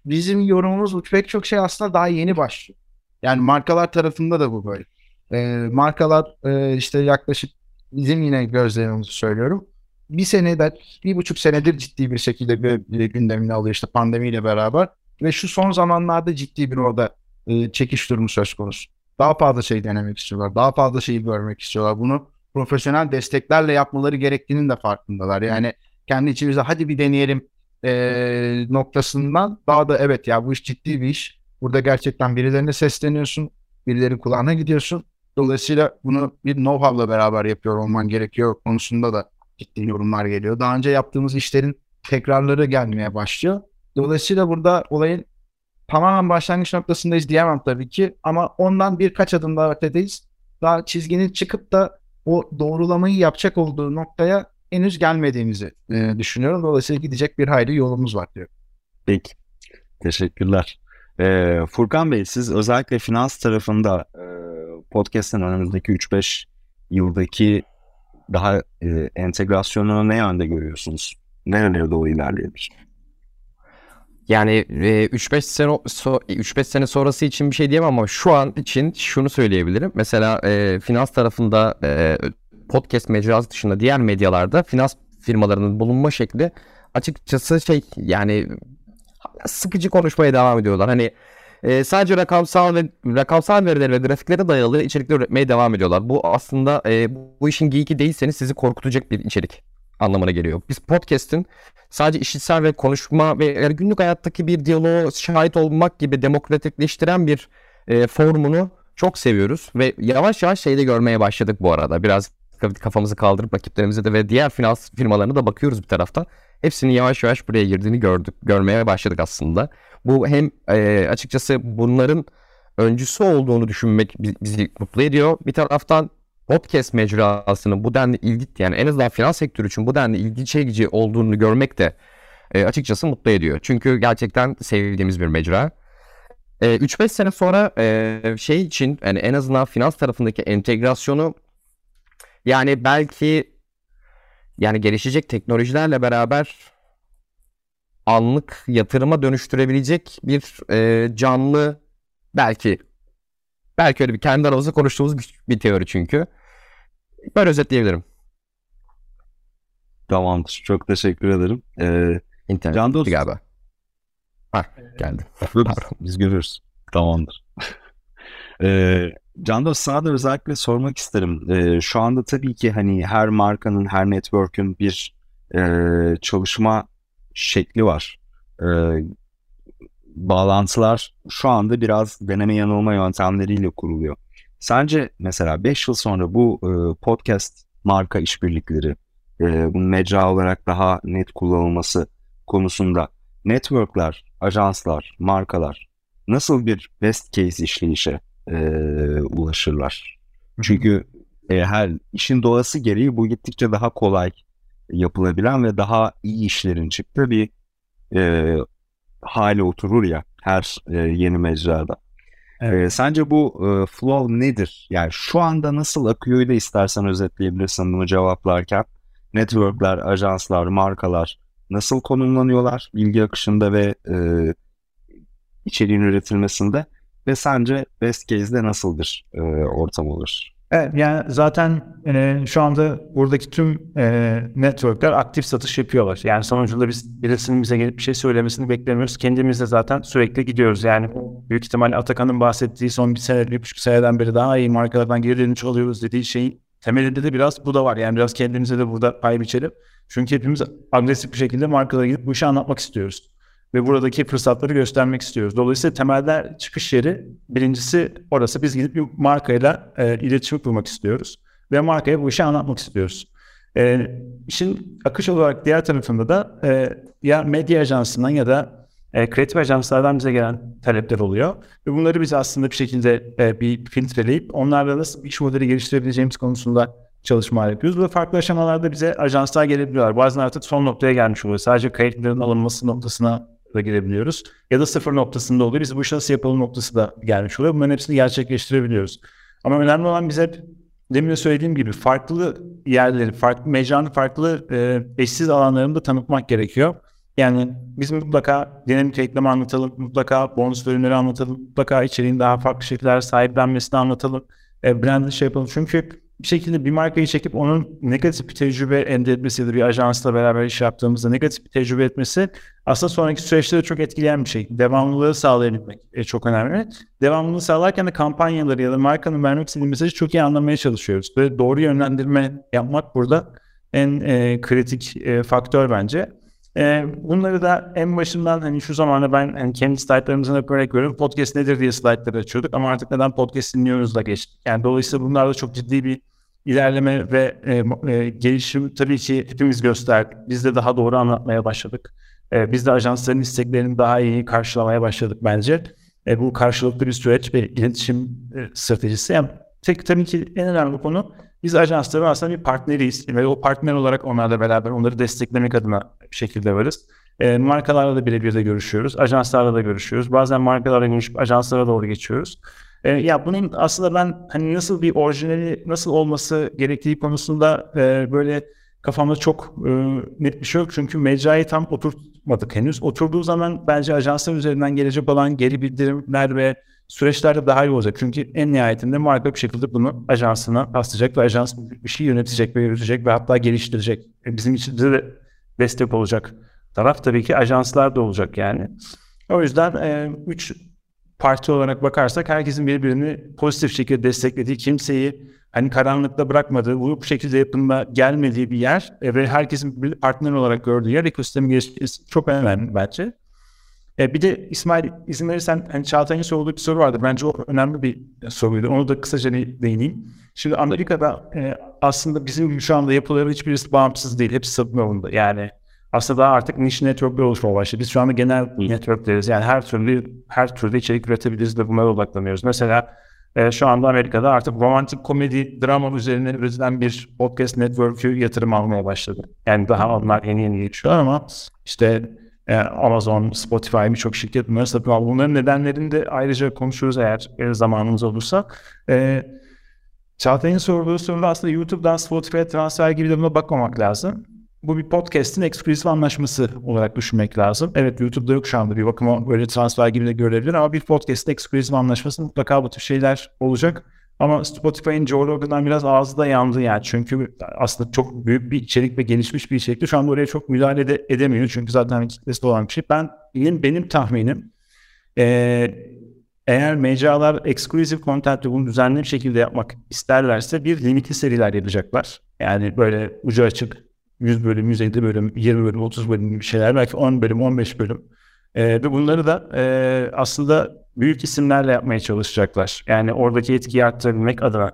Bizim yorumumuz pek çok şey aslında daha yeni başlıyor. Yani markalar tarafında da bu böyle. E, markalar e, işte yaklaşık bizim yine gözlemimizi söylüyorum. Bir senede, bir buçuk senedir ciddi bir şekilde bir, gündemini alıyor işte pandemiyle beraber. Ve şu son zamanlarda ciddi bir orada e, çekiş durumu söz konusu. Daha fazla şey denemek istiyorlar. Daha fazla şeyi görmek istiyorlar. Bunu profesyonel desteklerle yapmaları gerektiğinin de farkındalar. Yani kendi içimizde hadi bir deneyelim e, noktasından daha da evet ya bu iş ciddi bir iş. Burada gerçekten birilerine sesleniyorsun. Birileri kulağına gidiyorsun. Dolayısıyla bunu bir know-how'la beraber yapıyor olman gerekiyor konusunda da ciddi yorumlar geliyor. Daha önce yaptığımız işlerin tekrarları gelmeye başlıyor. Dolayısıyla burada olayın tamamen başlangıç noktasındayız diyemem tabii ki ama ondan birkaç adım daha ötedeyiz. Daha çizginin çıkıp da o doğrulamayı yapacak olduğu noktaya henüz gelmediğimizi e, düşünüyorum. Dolayısıyla gidecek bir hayli yolumuz var diyor. Peki. Teşekkürler. Ee, Furkan Bey siz özellikle finans tarafında e, podcast'ın önümüzdeki 3-5 yıldaki daha e, entegrasyonunu ne yönde görüyorsunuz? Nerelere doğru ilerleyebilir? Yani e, 3-5 sene 3-5 sene sonrası için bir şey diyemem ama şu an için şunu söyleyebilirim. Mesela e, finans tarafında e, podcast mecrası dışında diğer medyalarda finans firmalarının bulunma şekli açıkçası şey yani sıkıcı konuşmaya devam ediyorlar. Hani e, sadece rakamsal ve rakamsal verilere ve grafiklere dayalı içerikler üretmeye devam ediyorlar. Bu aslında e, bu işin geeki değilseniz sizi korkutacak bir içerik anlamına geliyor. Biz podcast'in sadece işitsel ve konuşma ve yani günlük hayattaki bir diyaloğu şahit olmak gibi demokratikleştiren bir e, formunu çok seviyoruz ve yavaş yavaş şeyde görmeye başladık bu arada. Biraz kafamızı kaldırıp rakiplerimize de ve diğer finans firmalarına da bakıyoruz bir taraftan. Hepsinin yavaş yavaş buraya girdiğini gördük, görmeye başladık aslında. Bu hem e, açıkçası bunların öncüsü olduğunu düşünmek bizi mutlu ediyor. Bir taraftan podcast mecrasının bu denli ilgi yani en azından finans sektörü için bu denli ilgi çekici olduğunu görmek de e, açıkçası mutlu ediyor. Çünkü gerçekten sevdiğimiz bir mecra. E, 3-5 sene sonra e, şey için yani en azından finans tarafındaki entegrasyonu yani belki yani gelişecek teknolojilerle beraber anlık yatırıma dönüştürebilecek bir e, canlı belki belki öyle bir kendi aramızda konuştuğumuz bir, bir teori çünkü. Böyle özetleyebilirim. Tamamdır. Çok teşekkür ederim. Ee, İnternet Can Dost... galiba. Ha geldi. [LAUGHS] Biz görürüz. Tamamdır. [LAUGHS] ee, Can Dost sana da özellikle sormak isterim. Ee, şu anda tabii ki hani her markanın, her network'ün bir e, çalışma şekli var. Ee, bağlantılar şu anda biraz deneme yanılma yöntemleriyle kuruluyor. Sence mesela 5 yıl sonra bu e, podcast marka işbirlikleri, e, bunun mecra olarak daha net kullanılması konusunda networkler, ajanslar, markalar nasıl bir best case işleyişe e, ulaşırlar? Çünkü e, her işin doğası gereği bu gittikçe daha kolay yapılabilen ve daha iyi işlerin çıktığı bir e, hale oturur ya her e, yeni mecrada. Evet. Ee, sence bu e, flow nedir? Yani şu anda nasıl akıyor da istersen özetleyebilirsin bunu cevaplarken. Networkler, ajanslar, markalar nasıl konumlanıyorlar bilgi akışında ve e, içeriğin üretilmesinde ve sence best case'de nasıldır e, ortam olur? Evet yani zaten e, şu anda buradaki tüm e, networkler aktif satış yapıyorlar. Yani sonucunda biz birisinin bize gelip bir şey söylemesini beklemiyoruz. Kendimiz de zaten sürekli gidiyoruz. Yani büyük ihtimalle Atakan'ın bahsettiği son bir sene, bir buçuk seneden beri daha iyi markalardan geri dönüş alıyoruz dediği şeyin temelinde de biraz bu da var. Yani biraz kendimize de burada pay biçelim. Çünkü hepimiz agresif bir şekilde markalara gidip bu işi anlatmak istiyoruz ve buradaki fırsatları göstermek istiyoruz. Dolayısıyla temelde çıkış yeri birincisi orası biz gidip bir markayla e, iletişim kurmak istiyoruz ve markaya bu işi anlatmak istiyoruz. E, işin akış olarak diğer tarafında da e, ya medya ajansından ya da e, kreatif ajanslardan bize gelen talepler oluyor. Ve bunları biz aslında bir şekilde e, bir filtreleyip onlarla nasıl iş modeli geliştirebileceğimiz konusunda çalışmalar yapıyoruz. Ve farklı aşamalarda bize ajanslar gelebiliyorlar. Bazen artık son noktaya gelmiş oluyor. Sadece kayıtların alınması noktasına da girebiliyoruz. Ya da sıfır noktasında oluyor. Biz bu işi nasıl yapalım noktası da gelmiş oluyor. Bunların hepsini gerçekleştirebiliyoruz. Ama önemli olan bize demin de söylediğim gibi farklı yerleri, farklı mecranın farklı e, eşsiz alanlarını da tanıtmak gerekiyor. Yani biz mutlaka dinamik reklam anlatalım, mutlaka bonus bölümleri anlatalım, mutlaka içeriğin daha farklı şekiller sahiplenmesini anlatalım, e, branding şey yapalım. Çünkü bir şekilde bir markayı çekip onun negatif bir tecrübe elde etmesi ya da bir ajansla beraber iş yaptığımızda negatif bir tecrübe etmesi aslında sonraki süreçte de çok etkileyen bir şey. Devamlılığı sağlayabilmek e, çok önemli. Devamlılığı sağlarken de kampanyaları ya da markanın vermek istediği mesajı çok iyi anlamaya çalışıyoruz. Ve doğru yönlendirme yapmak burada en e, kritik e, faktör bence. E, bunları da en başından hani şu zamanda ben hani kendi slaytlarımızın hep örnek veriyorum. Podcast nedir diye slaytları açıyorduk ama artık neden podcast dinliyoruz da geçtik. Yani dolayısıyla bunlarda çok ciddi bir ilerleme ve e, e, gelişim tabii ki hepimiz gösterdik. Biz de daha doğru anlatmaya başladık. E, biz de ajansların isteklerini daha iyi karşılamaya başladık bence. E, bu karşılıklı bir süreç ve iletişim e, stratejisi. Yani tek tabii ki en önemli konu biz ajansların aslında bir partneriyiz ve o partner olarak onlarla beraber onları desteklemek adına bir şekilde varız. E, markalarla da birebir de görüşüyoruz. Ajanslarla da görüşüyoruz. Bazen markalarla görüşüp ajanslara doğru geçiyoruz. E, ya bunun aslında ben hani nasıl bir orijinali nasıl olması gerektiği konusunda e, böyle kafamda çok e, net bir şey yok. Çünkü mecrayı tam oturtmadık henüz. Oturduğu zaman bence ajanslar üzerinden gelecek olan geri bildirimler ve süreçlerde daha iyi olacak. Çünkü en nihayetinde marka bir şekilde bunu ajansına paslayacak ve ajans bir şey yönetecek ve yürütecek ve hatta geliştirecek. E, bizim için de destek olacak taraf tabii ki ajanslar da olacak yani. O yüzden e, üç parti olarak bakarsak herkesin birbirini pozitif şekilde desteklediği, kimseyi hani karanlıkta bırakmadığı, bu şekilde yapımda gelmediği bir yer e, ve herkesin bir partner olarak gördüğü yer ekosistemi geliştirmesi çok önemli bence. E, bir de İsmail izin verirsen hani Çağatay'ın sorduğu bir soru vardı. Bence o önemli bir soruydu. Onu da kısaca değineyim. Şimdi Amerika'da e, aslında bizim şu anda yapıların hiçbirisi bağımsız değil. Hepsi satın. Yani aslında daha artık niche networkler oluşmaya başladı. Biz şu anda genel networkleriz. Yani her türlü her türlü içerik üretebiliriz ve bunlara odaklanıyoruz. Mesela e, şu anda Amerika'da artık romantik komedi, drama üzerine üretilen bir podcast network'ü yatırım almaya başladı. Yani daha onlar yeni yeni geçiyor ama işte Amazon, Spotify birçok şirket bunları satın aldı. Bunların nedenlerini de ayrıca konuşuruz eğer e, zamanımız olursa. E, Çağatay'ın sorduğu soruda aslında YouTube'dan Spotify'a transfer gibi de bakmamak lazım. Bu bir podcast'in ekskluzif anlaşması olarak düşünmek lazım. Evet YouTube'da yok şu anda bir bakıma böyle transfer gibi de görülebilir ama bir podcast'in ekskluzif anlaşması mutlaka bu tür şeyler olacak. Ama Spotify'ın Joe Rogan'dan biraz ağzı da yandı yani. Çünkü aslında çok büyük bir içerik ve gelişmiş bir içerikti. Şu an oraya çok müdahale de edemiyor. Çünkü zaten kitlesi olan bir şey. Ben benim, benim tahminim eğer mecralar exclusive content'ı bunu düzenli bir şekilde yapmak isterlerse bir limitli seriler yapacaklar. Yani böyle ucu açık 100 bölüm, 150 bölüm, 20 bölüm, 30 bölüm gibi şeyler. Belki 10 bölüm, 15 bölüm. Ee, ve bunları da e, aslında büyük isimlerle yapmaya çalışacaklar. Yani oradaki etkiyi arttırabilmek adına.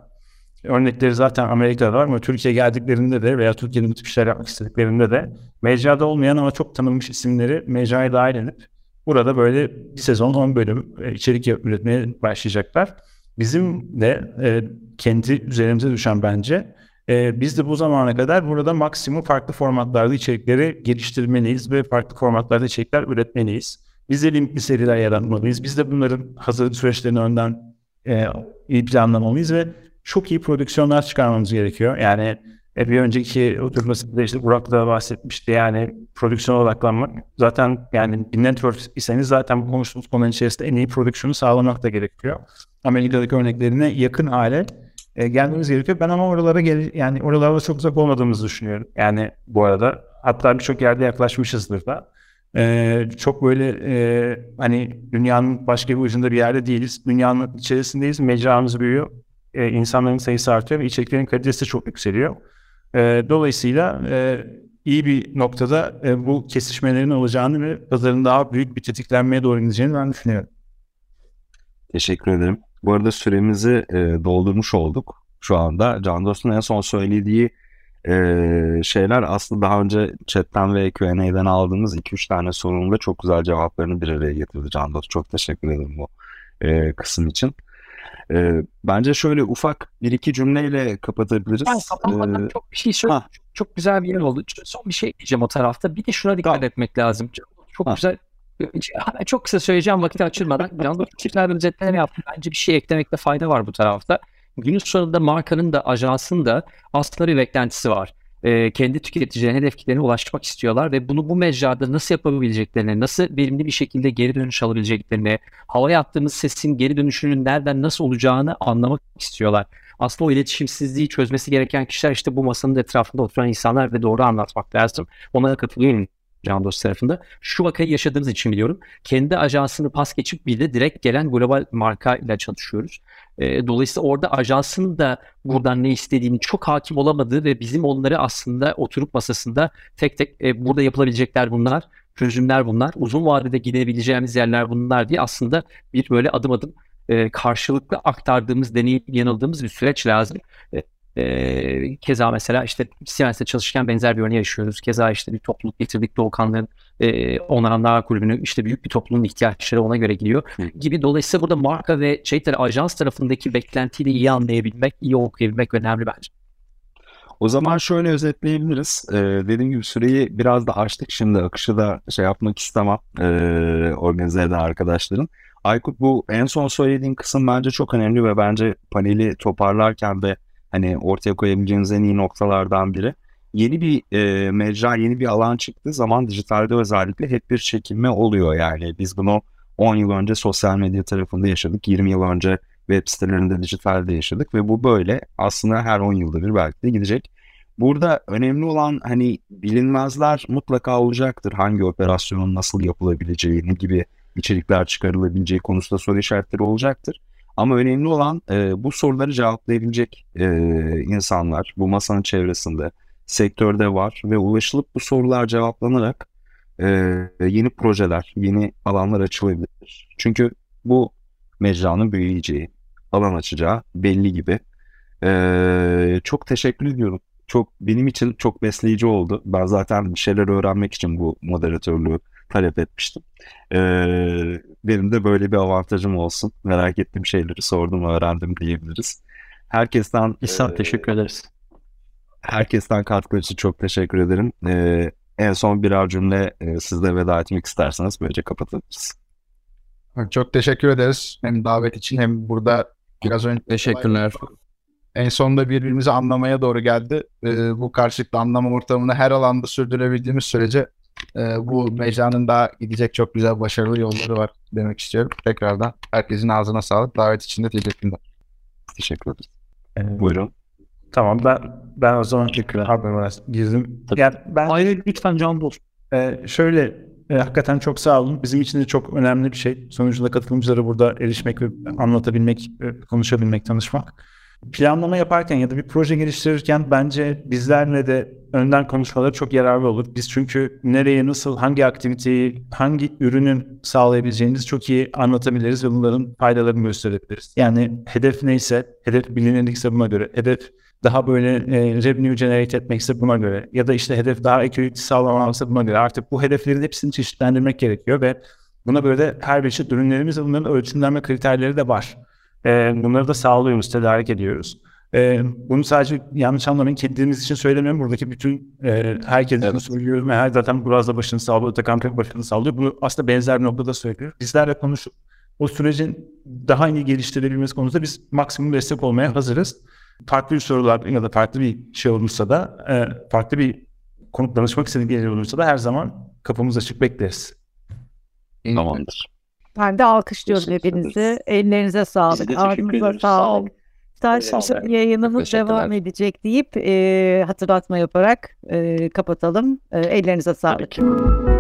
Örnekleri zaten Amerika'da var ama Türkiye geldiklerinde de veya Türkiye'nin bu tip işler yapmak istediklerinde de mecrada olmayan ama çok tanınmış isimleri mecraya dahil edip burada böyle bir sezon 10 bölüm e, içerik üretmeye başlayacaklar. Bizim de e, kendi üzerimize düşen bence e, biz de bu zamana kadar burada maksimum farklı formatlarda içerikleri geliştirmeliyiz ve farklı formatlarda içerikler üretmeliyiz. Biz de linkli seriler yaratmalıyız. Biz de bunların hazırlık süreçlerini önden e, iyi planlamalıyız ve çok iyi prodüksiyonlar çıkarmamız gerekiyor. Yani e, bir önceki oturmasında işte Burak da bahsetmişti yani prodüksiyon odaklanmak. Zaten yani bir network iseniz zaten bu konuştuğumuz konunun içerisinde en iyi prodüksiyonu sağlamak da gerekiyor. Amerika'daki örneklerine yakın hale e, gelmemiz gerekiyor. Ben ama oralara gel yani oralara çok uzak olmadığımızı düşünüyorum. Yani bu arada hatta birçok yerde yaklaşmışızdır da. Ee, çok böyle e, hani dünyanın başka bir ucunda bir yerde değiliz. Dünyanın içerisindeyiz. Mecramız büyüyor. Ee, insanların sayısı artıyor ve içeriklerin kalitesi çok yükseliyor. Ee, dolayısıyla e, iyi bir noktada e, bu kesişmelerin olacağını ve pazarın daha büyük bir tetiklenmeye doğru gideceğini ben düşünüyorum. Teşekkür ederim. Bu arada süremizi e, doldurmuş olduk şu anda. Can Dost'un en son söylediği e, şeyler aslında daha önce chatten ve Q&A'den aldığımız 2-3 tane sorunun da çok güzel cevaplarını bir araya getirdi Can Dost. Çok teşekkür ederim bu e, kısım için. E, bence şöyle ufak bir iki cümleyle kapatabiliriz. Ben kapatmadan E, çok bir şey söyle. ha. Çok, çok güzel bir yer oldu. Son bir şey diyeceğim o tarafta. Bir de şuna dikkat Tamam. etmek lazım. Çok Ha. güzel. Çok kısa söyleyeceğim vakit açılmadan. Yalnız çiftler özetleme yaptım. Bence bir şey eklemekte fayda var bu tarafta. Günün sonunda markanın da ajansın da aslında bir beklentisi var. Ee, kendi tüketicilerine hedef kitlerine ulaşmak istiyorlar ve bunu bu mecrada nasıl yapabileceklerini, nasıl verimli bir şekilde geri dönüş alabileceklerini, havaya attığımız sesin geri dönüşünün nereden nasıl olacağını anlamak istiyorlar. Aslında o iletişimsizliği çözmesi gereken kişiler işte bu masanın etrafında oturan insanlar ve doğru anlatmak lazım. Ona katılıyorum Can Dost tarafında. Şu vakayı yaşadığımız için biliyorum. Kendi ajansını pas geçip bir de direkt gelen global marka ile çalışıyoruz. Dolayısıyla orada ajansın da buradan ne istediğini çok hakim olamadığı ve bizim onları aslında oturup masasında tek tek burada yapılabilecekler bunlar, çözümler bunlar, uzun vadede gidebileceğimiz yerler bunlar diye aslında bir böyle adım adım karşılıklı aktardığımız, deneyip yanıldığımız bir süreç lazım. E, keza mesela işte Siemens'te çalışırken benzer bir örneği yaşıyoruz. Keza işte bir topluluk getirdik Doğukanların e, Onaranlar Kulübü'nü işte büyük bir toplumun ihtiyaçları ona göre gidiyor Hı. gibi. Dolayısıyla burada marka ve şey ajans tarafındaki beklentiyi de iyi anlayabilmek, iyi okuyabilmek önemli bence. O zaman şöyle özetleyebiliriz. Ee, dediğim gibi süreyi biraz da açtık. Şimdi akışı da şey yapmak istemem ee, organize eden arkadaşların. Aykut bu en son söylediğin kısım bence çok önemli ve bence paneli toparlarken de hani ortaya koyabileceğiniz en iyi noktalardan biri. Yeni bir e, mecra, yeni bir alan çıktığı zaman dijitalde özellikle hep bir çekilme oluyor. Yani biz bunu 10 yıl önce sosyal medya tarafında yaşadık. 20 yıl önce web sitelerinde dijitalde yaşadık ve bu böyle aslında her 10 yılda bir belki de gidecek. Burada önemli olan hani bilinmezler mutlaka olacaktır. Hangi operasyonun nasıl yapılabileceği, ne gibi içerikler çıkarılabileceği konusunda soru işaretleri olacaktır. Ama önemli olan e, bu soruları cevaplayabilecek e, insanlar bu masanın çevresinde, sektörde var ve ulaşılıp bu sorular cevaplanarak e, yeni projeler, yeni alanlar açılabilir. Çünkü bu mecranın büyüyeceği, alan açacağı belli gibi. E, çok teşekkür ediyorum. Çok benim için çok besleyici oldu. Ben zaten bir şeyler öğrenmek için bu moderatörlüğü talep etmiştim. E, benim de böyle bir avantajım olsun. Merak ettiğim şeyleri sordum, öğrendim diyebiliriz. Herkesten İhsan e, teşekkür ederiz. Herkesten katkıları için çok teşekkür ederim. Ee, en son birer cümle e, sizle veda etmek isterseniz böylece kapatabiliriz. Çok teşekkür ederiz. Hem davet için hem burada biraz önce Teşekkürler. en sonunda birbirimizi anlamaya doğru geldi. Ee, bu karşılıklı anlama ortamını her alanda sürdürebildiğimiz sürece e, bu mecranın daha gidecek çok güzel başarılı yolları var demek istiyorum. Tekrardan herkesin ağzına sağlık. Davet için de teşekkürler. Teşekkür ederim. Ee, Buyurun. Tamam ben ben o zaman haberime girdim. Tabii. Yani ben Hayır lütfen Can Dost. Ee, şöyle e, hakikaten çok sağ olun. Bizim için de çok önemli bir şey. Sonuçta katılımcılara burada erişmek ve anlatabilmek, e, konuşabilmek, tanışmak. Planlama yaparken ya da bir proje geliştirirken bence bizlerle de önden konuşmaları çok yararlı olur. Biz çünkü nereye, nasıl, hangi aktiviteyi, hangi ürünün sağlayabileceğimizi çok iyi anlatabiliriz ve bunların faydalarını gösterebiliriz. Yani hedef neyse, hedef bilinirlikse buna göre, hedef daha böyle e, revenue generate etmekse buna göre ya da işte hedef daha equity sağlamaksa buna göre artık bu hedeflerin hepsini çeşitlendirmek gerekiyor ve buna böyle her bir çeşit ürünlerimiz ve bunların ölçümlenme kriterleri de var. E, bunları da sağlıyoruz, tedarik ediyoruz. E, bunu sadece yanlış anlamayın kendimiz için söylemiyorum. Buradaki bütün e, herkes için Evet. söylüyorum. Her zaten biraz da başını sağlıyor. Atakan Pek başını sağlıyor. Bunu aslında benzer bir noktada söylüyor. Bizlerle konuşup o sürecin daha iyi geliştirebilmesi konusunda biz maksimum destek olmaya hazırız. Farklı bir sorular ya da farklı bir şey olursa da e, farklı bir konuk danışmak istediği olursa da her zaman kapımız açık bekleriz. Tamamdır. Ben de alkışlıyorum hepinizi. Ellerinize sağlık. Ağzınıza sağlık. olun. Taş Sağ olun. yayınımız devam edecek deyip e, hatırlatma yaparak e, kapatalım. E, ellerinize sağlık. Tabii ki.